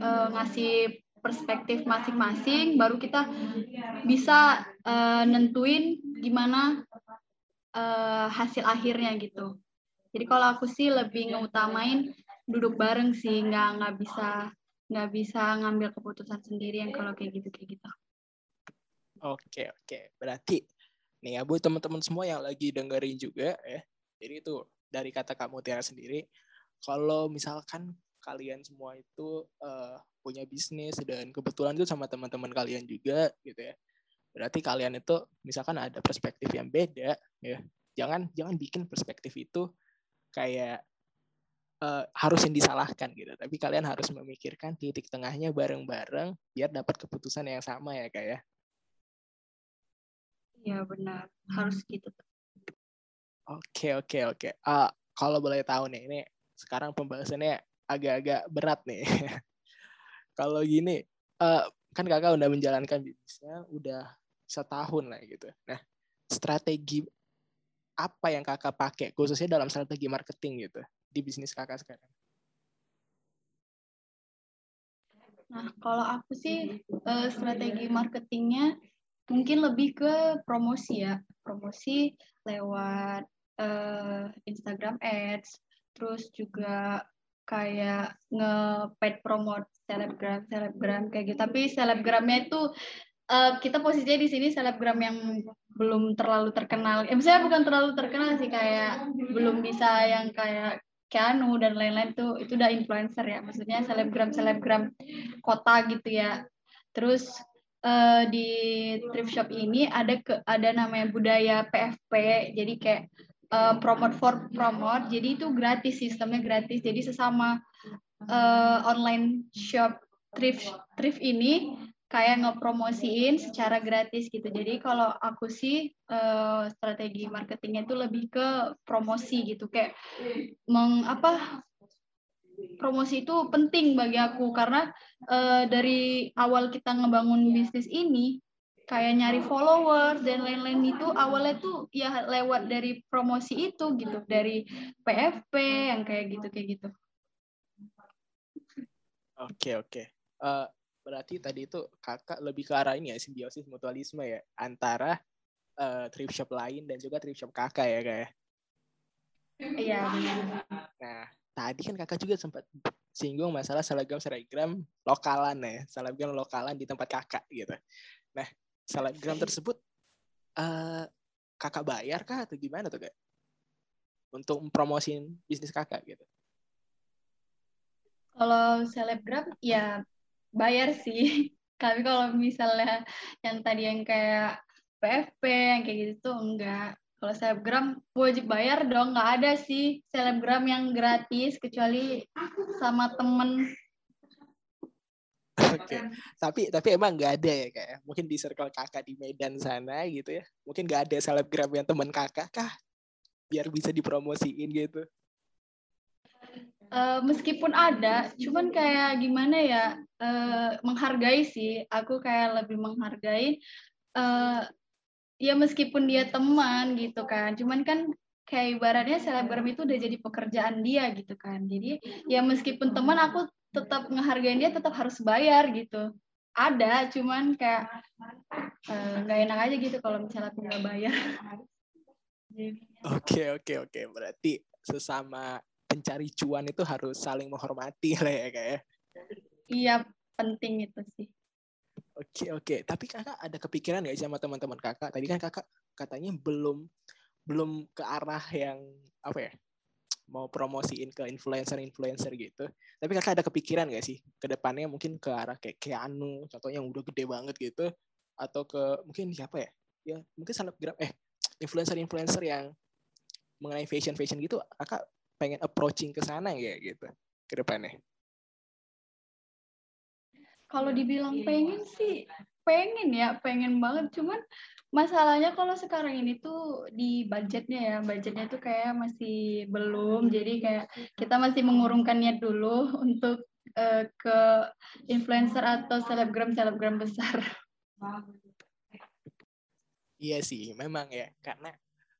uh, ngasih perspektif masing-masing, baru kita bisa uh, nentuin gimana uh, hasil akhirnya gitu. Jadi kalau aku sih lebih ngutamain duduk bareng sih, nggak nggak bisa nggak bisa ngambil keputusan sendirian kalau kayak gitu kayak gitu. Oke oke, berarti nih ya bu teman-teman semua yang lagi dengerin juga ya. Jadi itu dari kata kamu Tiara sendiri, kalau misalkan kalian semua itu uh, punya bisnis dan kebetulan itu sama teman-teman kalian juga gitu ya. Berarti kalian itu misalkan ada perspektif yang beda ya. Jangan jangan bikin perspektif itu kayak uh, harus yang disalahkan gitu. Tapi kalian harus memikirkan titik tengahnya bareng-bareng biar dapat keputusan yang sama ya kayak ya. Benar. Harus gitu. Oke oke oke. Uh, kalau boleh tahu nih ini sekarang pembahasannya agak-agak berat nih. Kalau gini, uh, kan kakak udah menjalankan bisnisnya udah setahun lah gitu. Nah, strategi apa yang kakak pakai khususnya dalam strategi marketing gitu di bisnis kakak sekarang? Nah, kalau aku sih uh, strategi marketingnya mungkin lebih ke promosi ya, promosi lewat uh, Instagram Ads, terus juga kayak nge-paid promote selebgram selebgram kayak gitu. Tapi selebgramnya itu uh, kita posisinya di sini selebgram yang belum terlalu terkenal. Ya misalnya bukan terlalu terkenal sih kayak belum bisa yang kayak Keanu dan lain-lain tuh itu udah influencer ya. Maksudnya selebgram selebgram kota gitu ya. Terus uh, di thrift shop ini ada ke ada namanya budaya PFP jadi kayak uh, promote for promote jadi itu gratis sistemnya gratis. Jadi sesama uh, online shop thrift thrift ini kayak ngepromosiin secara gratis gitu. Jadi kalau aku sih uh, strategi marketingnya itu lebih ke promosi gitu. Kayak meng apa promosi itu penting bagi aku. Karena uh, dari awal kita ngebangun bisnis ini kayak nyari followers dan lain-lain itu awalnya tuh ya lewat dari promosi itu gitu dari PFP yang kayak gitu kayak gitu. Oke oke. Uh, berarti tadi itu kakak lebih ke arah ini ya simbiosis mutualisme ya antara uh, thrift shop lain dan juga thrift shop kakak ya kayak. Ya? Iya Nah tadi kan kakak juga sempat singgung masalah selebgram selebgram lokalan ya selebgram lokalan di tempat kakak gitu. Nah selebgram tersebut uh, kakak bayar kah atau gimana tuh kak? Untuk mempromosin bisnis kakak gitu. Kalau selebgram ya bayar sih. Tapi kalau misalnya yang tadi yang kayak PFP yang kayak gitu tuh enggak. Kalau selebgram wajib bayar dong, nggak ada sih selebgram yang gratis kecuali sama temen Oke. Okay. Tapi tapi emang nggak ada ya kayak ya? mungkin di circle kakak di Medan sana gitu ya. Mungkin nggak ada selebgram yang teman kakak kah biar bisa dipromosiin gitu. Uh, meskipun ada, cuman kayak gimana ya uh, menghargai sih. Aku kayak lebih menghargai. Uh, ya meskipun dia teman gitu kan, cuman kan kayak ibaratnya selebgram itu udah jadi pekerjaan dia gitu kan. Jadi ya meskipun teman aku tetap ngehargain dia tetap harus bayar gitu. Ada cuman kayak eh, nggak uh, enak aja gitu kalau misalnya aku nggak bayar. Oke oke oke. Berarti sesama pencari cuan itu harus saling menghormati lah ya kayak ya? iya penting itu sih. Oke oke. Tapi kakak ada kepikiran nggak sama teman-teman kakak? Tadi kan kakak katanya belum belum ke arah yang apa ya mau promosiin ke influencer-influencer gitu. Tapi kakak ada kepikiran gak sih ke depannya mungkin ke arah kayak Keanu, contohnya yang udah gede banget gitu, atau ke mungkin siapa ya? Ya mungkin selebgram eh influencer-influencer yang mengenai fashion fashion gitu, kakak pengen approaching ke sana ya gitu ke depannya? Kalau dibilang pengen sih pengen ya, pengen banget. Cuman masalahnya kalau sekarang ini tuh di budgetnya ya, budgetnya tuh kayak masih belum. Jadi kayak kita masih mengurungkan niat dulu untuk uh, ke influencer atau selebgram selebgram besar. Iya sih, memang ya, karena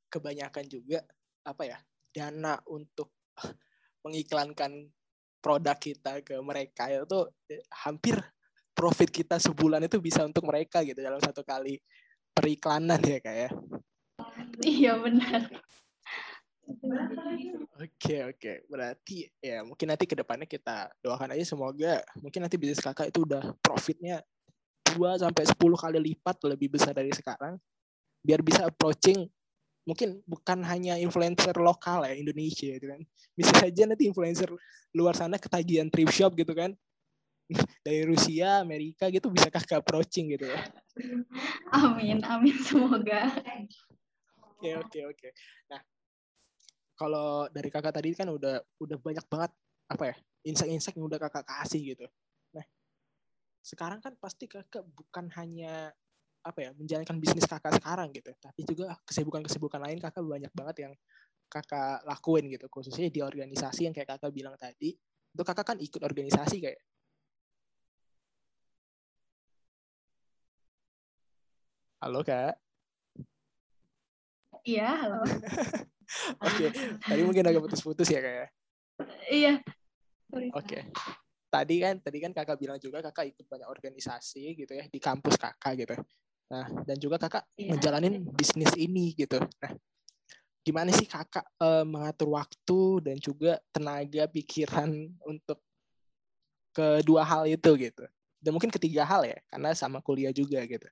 kebanyakan juga apa ya dana untuk mengiklankan produk kita ke mereka itu eh, hampir profit kita sebulan itu bisa untuk mereka gitu dalam satu kali periklanan ya kayak. Ya. Iya benar. Oke oke, berarti ya mungkin nanti ke depannya kita doakan aja semoga mungkin nanti bisnis kakak itu udah profitnya 2 sampai 10 kali lipat lebih besar dari sekarang biar bisa approaching mungkin bukan hanya influencer lokal ya Indonesia gitu kan bisa saja nanti influencer luar sana ketagihan thrift shop gitu kan dari Rusia Amerika gitu bisa kakak approaching gitu? Ya amin amin semoga. Oke oke oke. Nah kalau dari kakak tadi kan udah udah banyak banget apa ya insight-insight yang udah kakak kasih gitu. Nah sekarang kan pasti kakak bukan hanya apa ya menjalankan bisnis kakak sekarang gitu. Tapi juga kesibukan-kesibukan lain kakak banyak banget yang kakak lakuin gitu. Khususnya di organisasi yang kayak kakak bilang tadi. Itu kakak kan ikut organisasi kayak halo kak iya halo oke tadi mungkin agak putus-putus ya kak iya oke okay. tadi kan tadi kan kakak bilang juga kakak ikut banyak organisasi gitu ya di kampus kakak gitu Nah, dan juga kakak yeah. menjalanin bisnis ini gitu. Nah, gimana sih kakak uh, mengatur waktu dan juga tenaga pikiran untuk kedua hal itu gitu. Dan mungkin ketiga hal ya, karena sama kuliah juga gitu.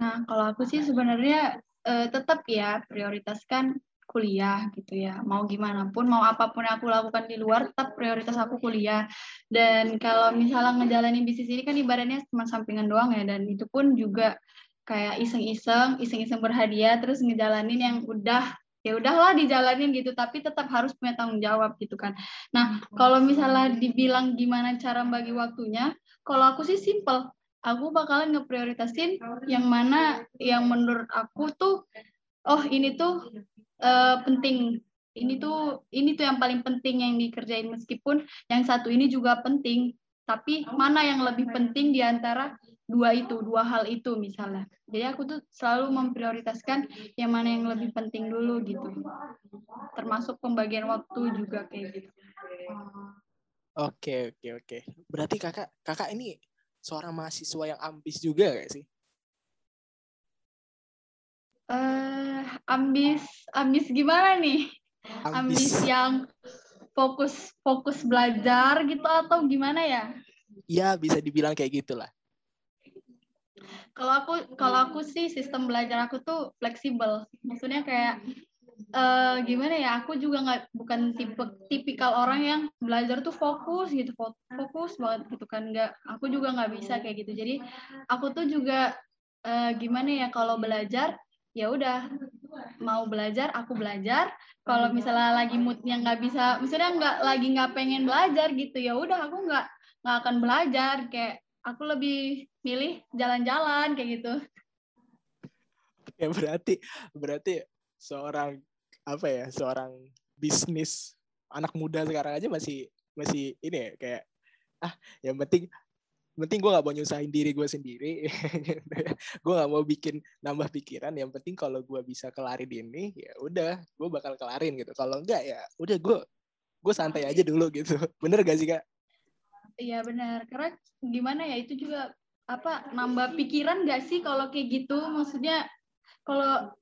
Nah, kalau aku sih sebenarnya uh, tetap ya prioritaskan kuliah gitu ya. Mau gimana pun, mau apa pun aku lakukan di luar, tetap prioritas aku kuliah. Dan kalau misalnya ngejalanin bisnis ini kan ibaratnya cuma sampingan doang ya, dan itu pun juga kayak iseng-iseng, iseng-iseng berhadiah, terus ngejalanin yang udah ya udahlah dijalanin gitu tapi tetap harus punya tanggung jawab gitu kan nah kalau misalnya dibilang gimana cara bagi waktunya kalau aku sih simple aku bakalan ngeprioritasin yang mana yang menurut aku tuh oh ini tuh uh, penting. Ini tuh ini tuh yang paling penting yang dikerjain. Meskipun yang satu ini juga penting tapi mana yang lebih penting di antara dua itu dua hal itu misalnya. Jadi aku tuh selalu memprioritaskan yang mana yang lebih penting dulu gitu. Termasuk pembagian waktu juga kayak gitu. Oke oke oke. Berarti kakak kakak ini seorang mahasiswa yang ambis juga gak sih uh, ambis ambis gimana nih? Ambis, ambis yang fokus fokus belajar gitu atau gimana ya? Iya bisa dibilang kayak gitulah. Kalau aku kalau aku sih sistem belajar aku tuh fleksibel. Maksudnya kayak uh, gimana ya? Aku juga nggak bukan tipe tipikal orang yang belajar tuh fokus gitu, fokus banget gitu kan. Nggak, aku juga nggak bisa kayak gitu. Jadi aku tuh juga uh, gimana ya kalau belajar ya udah mau belajar aku belajar kalau misalnya lagi moodnya nggak bisa misalnya nggak lagi nggak pengen belajar gitu ya udah aku nggak nggak akan belajar kayak aku lebih milih jalan-jalan kayak gitu ya berarti berarti seorang apa ya seorang bisnis anak muda sekarang aja masih masih ini ya kayak ah yang penting penting gue gak mau nyusahin diri gue sendiri. Gue gak mau bikin nambah pikiran yang penting kalau gue bisa kelarin ini ya udah gue bakal kelarin gitu. Kalau enggak ya udah gue gue santai aja dulu gitu. Bener gak sih kak? Iya benar. Karena gimana ya itu juga apa nambah pikiran gak sih kalau kayak gitu? Maksudnya kalau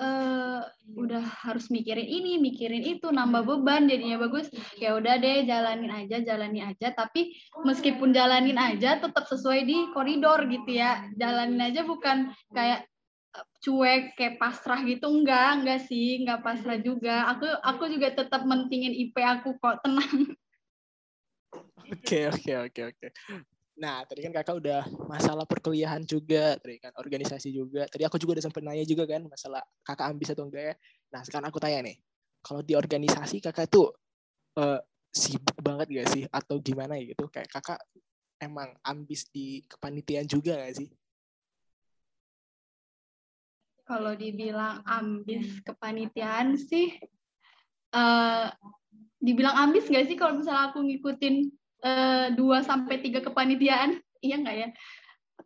uh, udah harus mikirin ini, mikirin itu, nambah beban jadinya bagus. Ya udah deh, jalanin aja, jalani aja. Tapi meskipun jalanin aja, tetap sesuai di koridor gitu ya. Jalanin aja bukan kayak eh, cuek kayak pasrah gitu. Enggak enggak sih. Enggak pasrah juga. Aku aku juga tetap mentingin IP aku kok. Tenang. Oke oke oke oke Nah, tadi kan kakak udah masalah perkuliahan juga, tadi kan organisasi juga. Tadi aku juga udah sempat nanya juga kan masalah kakak ambis atau enggak ya. Nah, sekarang aku tanya nih, kalau di organisasi kakak tuh uh, sibuk banget gak sih atau gimana gitu? Kayak kakak emang ambis di kepanitiaan juga gak sih? Kalau dibilang ambis kepanitiaan sih, uh, dibilang ambis gak sih kalau misalnya aku ngikutin dua sampai tiga kepanitiaan? Iya nggak ya?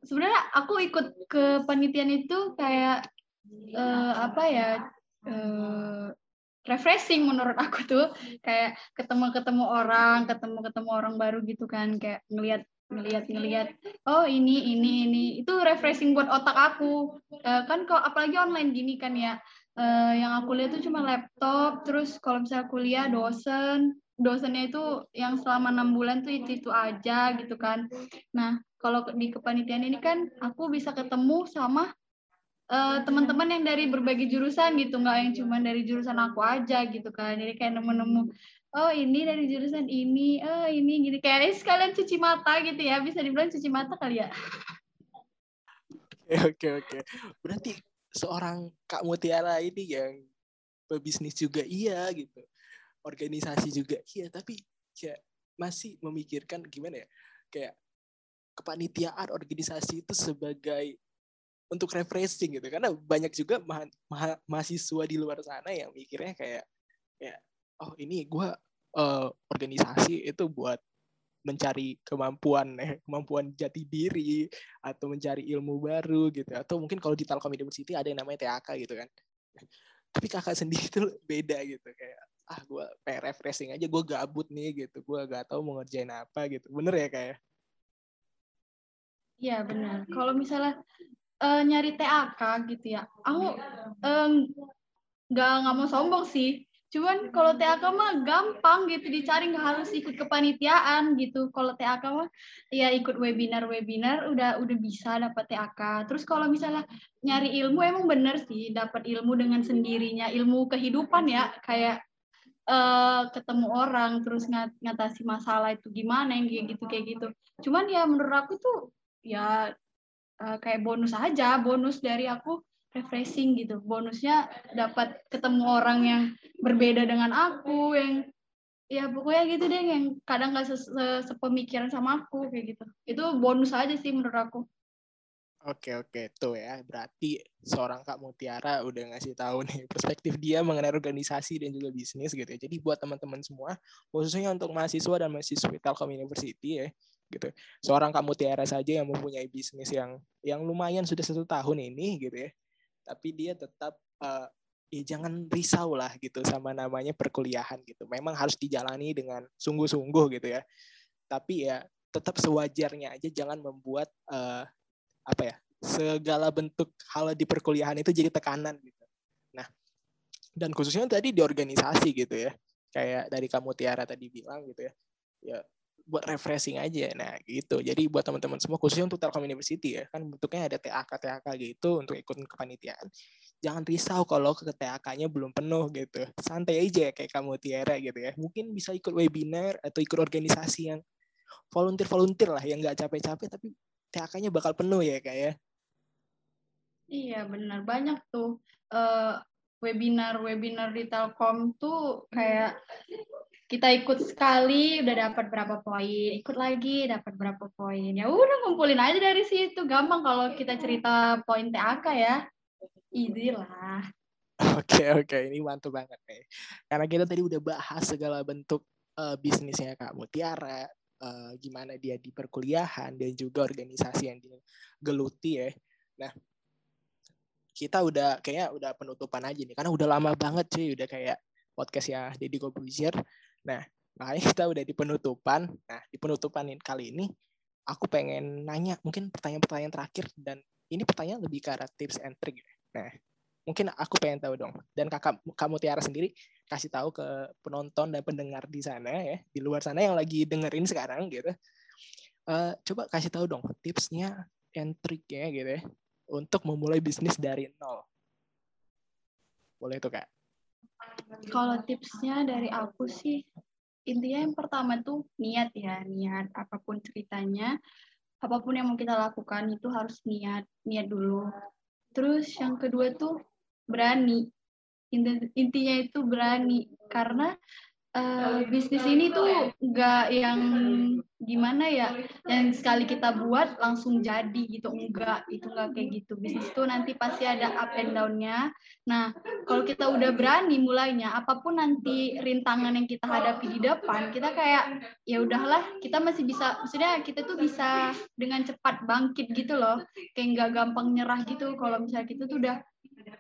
Sebenarnya aku ikut ke panitian itu kayak uh, apa ya? Uh, refreshing menurut aku tuh kayak ketemu-ketemu orang, ketemu-ketemu orang baru gitu kan kayak ngelihat ngelihat ngelihat oh ini ini ini itu refreshing buat otak aku uh, kan kalau apalagi online gini kan ya uh, yang aku lihat tuh cuma laptop terus kalau misalnya kuliah dosen dosennya itu yang selama enam bulan tuh itu itu aja gitu kan. Nah kalau di kepanitiaan ini kan aku bisa ketemu sama uh, teman-teman yang dari berbagai jurusan gitu nggak yang cuma dari jurusan aku aja gitu kan. Jadi kayak nemu-nemu oh ini dari jurusan ini oh ini gitu. Kayak sekalian cuci mata gitu ya. Bisa dibilang cuci mata kali ya? Oke oke oke. Berarti seorang kak Mutiara ini yang berbisnis juga iya gitu organisasi juga. Iya tapi kayak masih memikirkan gimana ya? Kayak kepanitiaan organisasi itu sebagai untuk refreshing gitu. Karena banyak juga ma ma mahasiswa di luar sana yang mikirnya kayak ya oh ini gue uh, organisasi itu buat mencari kemampuan eh, kemampuan jati diri atau mencari ilmu baru gitu. Atau mungkin kalau di Telkom University ada yang namanya TAK gitu kan. Tapi kakak sendiri itu beda gitu kayak ah gue pengen refreshing aja gue gabut nih gitu. Gue gak tahu mau ngerjain apa gitu. Bener ya kayak ya? Iya benar. Kalau misalnya uh, nyari TAK gitu ya aku nggak um, nggak mau sombong sih. Cuman kalau TAK mah gampang gitu dicari nggak harus ikut kepanitiaan gitu. Kalau TAK mah ya ikut webinar webinar udah udah bisa dapat TAK terus kalau misalnya nyari ilmu emang bener sih dapat ilmu dengan sendirinya ilmu kehidupan ya kayak uh, ketemu orang terus ngat ngatasi masalah itu gimana yang kayak gitu kayak gitu. Cuman ya menurut aku tuh ya uh, kayak bonus aja bonus dari aku refreshing gitu. Bonusnya dapat ketemu orang yang berbeda dengan aku yang ya pokoknya gitu deh yang kadang nggak sepemikiran sama aku kayak gitu. Itu bonus aja sih menurut aku Oke oke tuh ya berarti seorang Kak Mutiara udah ngasih tahu nih perspektif dia mengenai organisasi dan juga bisnis gitu ya. Jadi buat teman-teman semua khususnya untuk mahasiswa dan mahasiswi Telkom University ya gitu. Seorang kamu Tiara saja yang mempunyai bisnis yang yang lumayan sudah satu tahun ini gitu ya. Tapi dia tetap uh, ya jangan risau lah gitu sama namanya perkuliahan gitu. Memang harus dijalani dengan sungguh-sungguh gitu ya. Tapi ya tetap sewajarnya aja jangan membuat uh, apa ya segala bentuk hal di perkuliahan itu jadi tekanan gitu. Nah, dan khususnya tadi di organisasi gitu ya. Kayak dari kamu Tiara tadi bilang gitu ya. Ya buat refreshing aja. Nah, gitu. Jadi buat teman-teman semua khususnya untuk Telkom University ya, kan bentuknya ada TAK TAK gitu untuk ikut kepanitiaan. Jangan risau kalau ke TAK-nya belum penuh gitu. Santai aja kayak kamu Tiara gitu ya. Mungkin bisa ikut webinar atau ikut organisasi yang volunteer-volunteer lah yang nggak capek-capek tapi TAK-nya bakal penuh ya kayak ya. Iya benar. Banyak tuh uh, webinar-webinar di Telkom tuh kayak kita ikut sekali udah dapat berapa poin ikut lagi dapat berapa poin. Ya udah ngumpulin aja dari situ. Gampang kalau kita cerita poin TAK ya. Easy lah. Oke oke. Ini mantul banget nih karena kita tadi udah bahas segala bentuk uh, bisnisnya Kak. Mutiara uh, gimana dia di perkuliahan dan juga organisasi yang digeluti ya nah kita udah kayaknya udah penutupan aja nih karena udah lama banget sih udah kayak podcast ya Deddy Corbuzier Nah, makanya kita udah di penutupan. Nah, di penutupan kali ini aku pengen nanya mungkin pertanyaan-pertanyaan terakhir dan ini pertanyaan lebih ke arah tips and trick. Nah, mungkin aku pengen tahu dong. Dan kakak kamu Tiara sendiri kasih tahu ke penonton dan pendengar di sana ya, di luar sana yang lagi dengerin sekarang gitu. Uh, coba kasih tahu dong tipsnya and triknya gitu ya untuk memulai bisnis dari nol. Boleh tuh kak? Kalau tipsnya dari aku sih intinya yang pertama tuh niat ya, niat apa pun ceritanya, apa pun yang mau kita lakukan itu harus niat, niat dulu. Terus yang kedua tuh berani. intinya itu berani. Karena uh, bisnis ini tuh nggak yang gimana ya yang sekali kita buat langsung jadi gitu. Enggak itu enggak kayak gitu. Bisnis itu nanti pasti ada up and down-nya. Nah kalau kita udah berani mulainya apa pun nanti rintangan yang kita hadapi di depan kita kayak ya udahlah kita masih bisa maksudnya kita tuh bisa dengan cepat bangkit gitu loh. Kayak nggak gampang nyerah gitu. Kalau misalnya kita tuh udah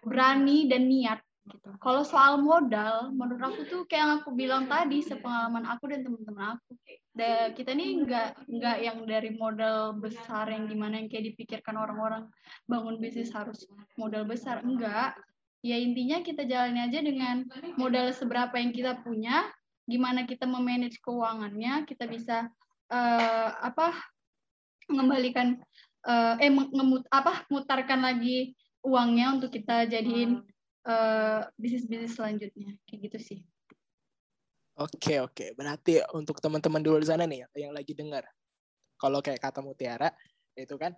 berani dan niat gitu. Kalau soal modal, menurut aku tuh kayak yang aku bilang tadi, sepengalaman aku dan teman-teman aku, da, kita nih nggak nggak yang dari modal besar yang gimana yang kayak dipikirkan orang-orang bangun bisnis harus modal besar, enggak. Ya intinya kita jalani aja dengan modal seberapa yang kita punya, gimana kita memanage keuangannya, kita bisa uh, apa mengembalikan uh, eh ngemut apa mutarkan lagi uangnya untuk kita jadiin uh, bisnis-bisnis selanjutnya kayak gitu sih. Oke oke, berarti untuk teman-teman di luar sana nih yang lagi dengar, kalau kayak kata Mutiara itu kan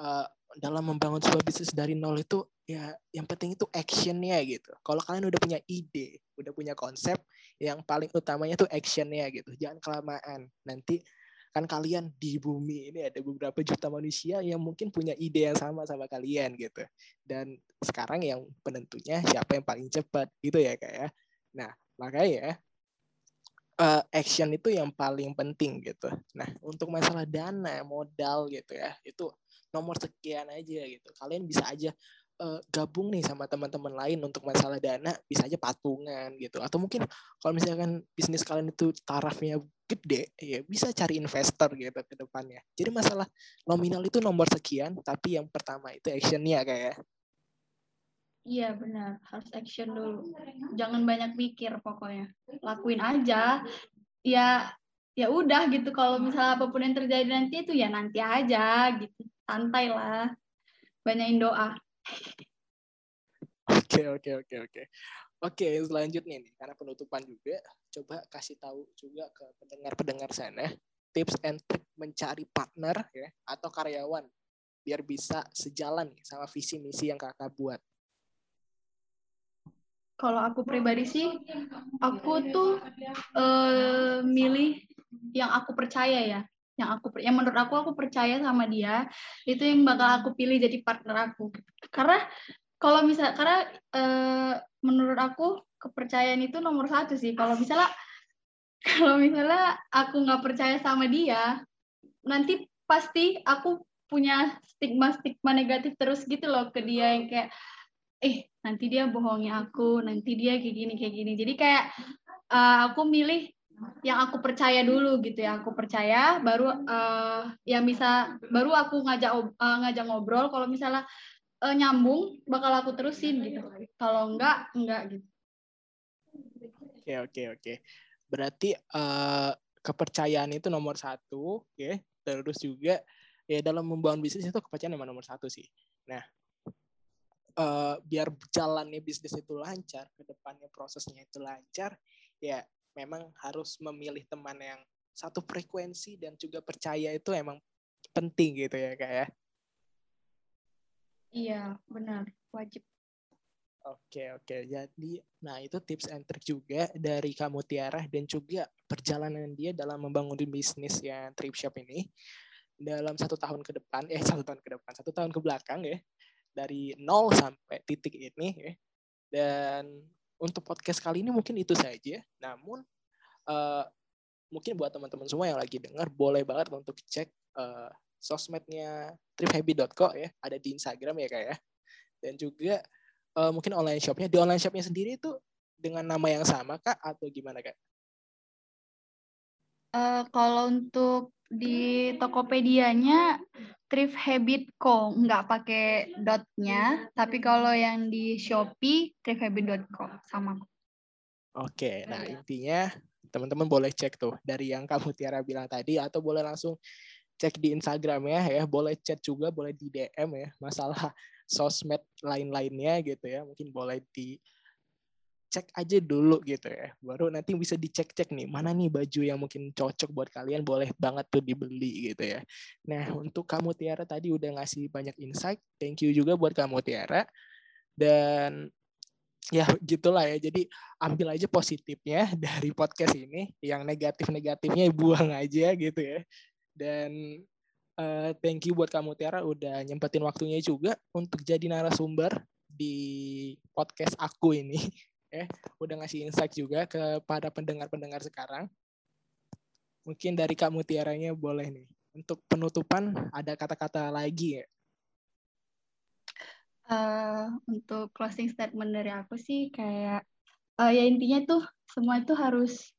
uh, dalam membangun sebuah bisnis dari nol itu ya yang penting itu actionnya gitu. Kalau kalian udah punya ide, udah punya konsep, yang paling utamanya tuh actionnya gitu. Jangan kelamaan. Nanti kan kalian di bumi ini ada beberapa juta manusia yang mungkin punya ide yang sama sama kalian gitu. Dan sekarang yang penentunya siapa yang paling cepat gitu ya kayak ya. Nah makanya uh, action itu yang paling penting gitu. Nah untuk masalah dana modal gitu ya itu nomor sekian aja gitu. Kalian bisa aja uh, gabung nih sama teman-teman lain untuk masalah dana bisa aja patungan gitu. Atau mungkin kalau misalkan bisnis kalian itu tarafnya gede ya bisa cari investor gitu ke depannya jadi masalah nominal itu nomor sekian tapi yang pertama itu actionnya kayak Iya benar, harus action dulu. Jangan banyak mikir pokoknya. Lakuin aja. Ya ya udah gitu kalau misalnya apa pun yang terjadi nanti itu ya nanti aja gitu. Santai lah. Banyakin doa. Oke oke oke oke. Oke selanjutnya nih karena penutupan juga coba kasih tahu juga ke pendengar-pendengar sana tips and trick mencari partner ya atau karyawan biar bisa sejalan nih sama visi misi yang kakak buat. Kalau aku pribadi sih, aku tuh uh, milih yang aku percaya ya yang aku yang menurut aku aku percaya sama dia itu yang bakal aku pilih jadi partner aku karena kalau misal karena e, menurut aku kepercayaan itu nomor satu sih. Kalau misalnya kalau misalnya aku nggak percaya sama dia nanti pasti aku punya stigma stigma negatif terus gitu loh ke dia yang kayak eh nanti dia bohongi aku nanti dia kayak gini kayak gini. Jadi kayak uh, aku milih yang aku percaya dulu gitu ya. Aku percaya baru uh, yang bisa baru aku ngajak uh, ngajak ngobrol. Kalau misalnya uh, nyambung bakal aku terusin gitu. Kalau enggak enggak gitu. Oke oke oke. Berarti uh, kepercayaan itu nomor satu ya terus juga ya dalam membangun bisnis itu kepercayaan memang nomor satu sih. Nah uh, biar jalannya bisnis itu lancar ke depannya prosesnya itu lancar ya memang harus memilih teman yang satu frekuensi dan juga percaya itu emang penting gitu ya kak ya. Iya benar wajib. Oke oke jadi nah itu tips and trick juga dari kamu Tiara dan juga perjalanan dia dalam membangun bisnis yang trip shop ini dalam satu tahun ke depan eh satu tahun ke depan satu tahun ke belakang ya dari nol sampai titik ini ya dan untuk podcast kali ini mungkin itu saja. Namun uh, mungkin buat teman-teman semua yang lagi dengar boleh banget untuk cek uh, sosmednya triphappy.co ya, ada di Instagram ya kayak ya. Dan juga uh, mungkin online shopnya. Di online shopnya sendiri itu dengan nama yang sama kak atau gimana kak? Uh, kalau untuk di Tokopedia-nya Thrift Habit Co. Nggak pakai dotnya tapi kalau yang di Shopee thrifthabit.co sama. Oke, nah intinya teman-teman boleh cek tuh dari yang kamu Tiara bilang tadi atau boleh langsung cek di Instagram ya, ya boleh chat juga, boleh di DM ya masalah sosmed lain-lainnya gitu ya, mungkin boleh di cek aja dulu gitu ya. Baru nanti bisa dicek-cek nih, mana nih baju yang mungkin cocok buat kalian, boleh banget tuh dibeli gitu ya. Nah, untuk kamu Tiara tadi udah ngasih banyak insight. Thank you juga buat kamu Tiara. Dan ya gitulah ya. Jadi ambil aja positifnya dari podcast ini, yang negatif-negatifnya buang aja gitu ya. Dan uh, thank you buat kamu Tiara udah nyempetin waktunya juga untuk jadi narasumber di podcast aku ini. Ya, udah ngasih insight juga kepada pendengar-pendengar sekarang. Mungkin dari kamu Tiaranya boleh nih. Untuk penutupan ada kata-kata lagi ya uh, untuk closing statement dari aku sih kayak uh, ya intinya tuh semua itu harus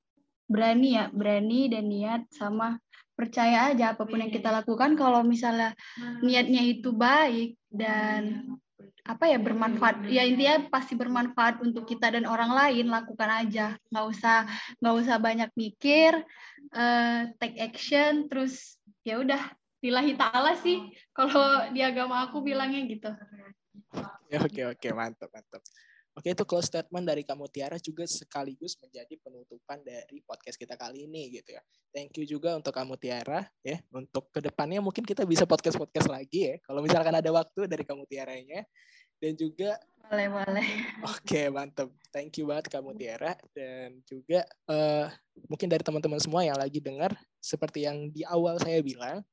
berani ya, berani dan niat sama percaya aja apa pun yang kita lakukan. Kalau misalnya niatnya itu baik dan apa ya bermanfaat. Ya intinya pasti bermanfaat untuk kita dan orang lain. Lakukan aja. Nggak usah nggak usah banyak mikir uh, take action terus ya udah lillahi ta'ala sih. Kalau di agama aku bilangnya gitu. Ya, oke oke. Mantap mantap. Oke itu close statement dari kamu Tiara juga sekaligus menjadi penutupan dari podcast kita kali ini gitu ya. Thank you juga untuk kamu Tiara ya. Untuk ke depannya mungkin kita bisa podcast podcast lagi ya. Kalau misalkan ada waktu dari kamu Tiaranya dan juga boleh boleh. Oke mantap. Thank you banget kamu Tiara dan juga uh, mungkin dari teman-teman semua yang lagi dengar seperti yang di awal saya bilang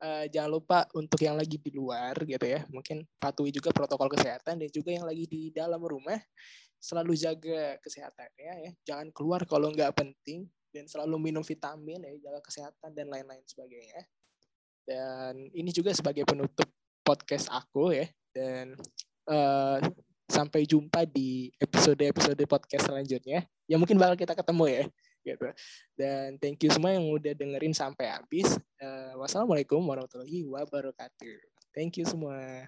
uh, jangan lupa untuk yang lagi di luar gitu ya, mungkin patuhi juga protokol kesehatan dan juga yang lagi di dalam rumah selalu jaga kesehatannya ya. Jangan keluar kalau nggak penting dan selalu minum vitamin ya, jaga kesehatan dan lain-lain sebagainya. Dan ini juga sebagai penutup podcast aku ya dan uh, sampai jumpa di episode-episode podcast selanjutnya. Ya mungkin bakal kita ketemu ya gitu. Dan thank you semua yang udah dengerin sampai habis. Uh, wassalamualaikum warahmatullahi wabarakatuh. Thank you semua.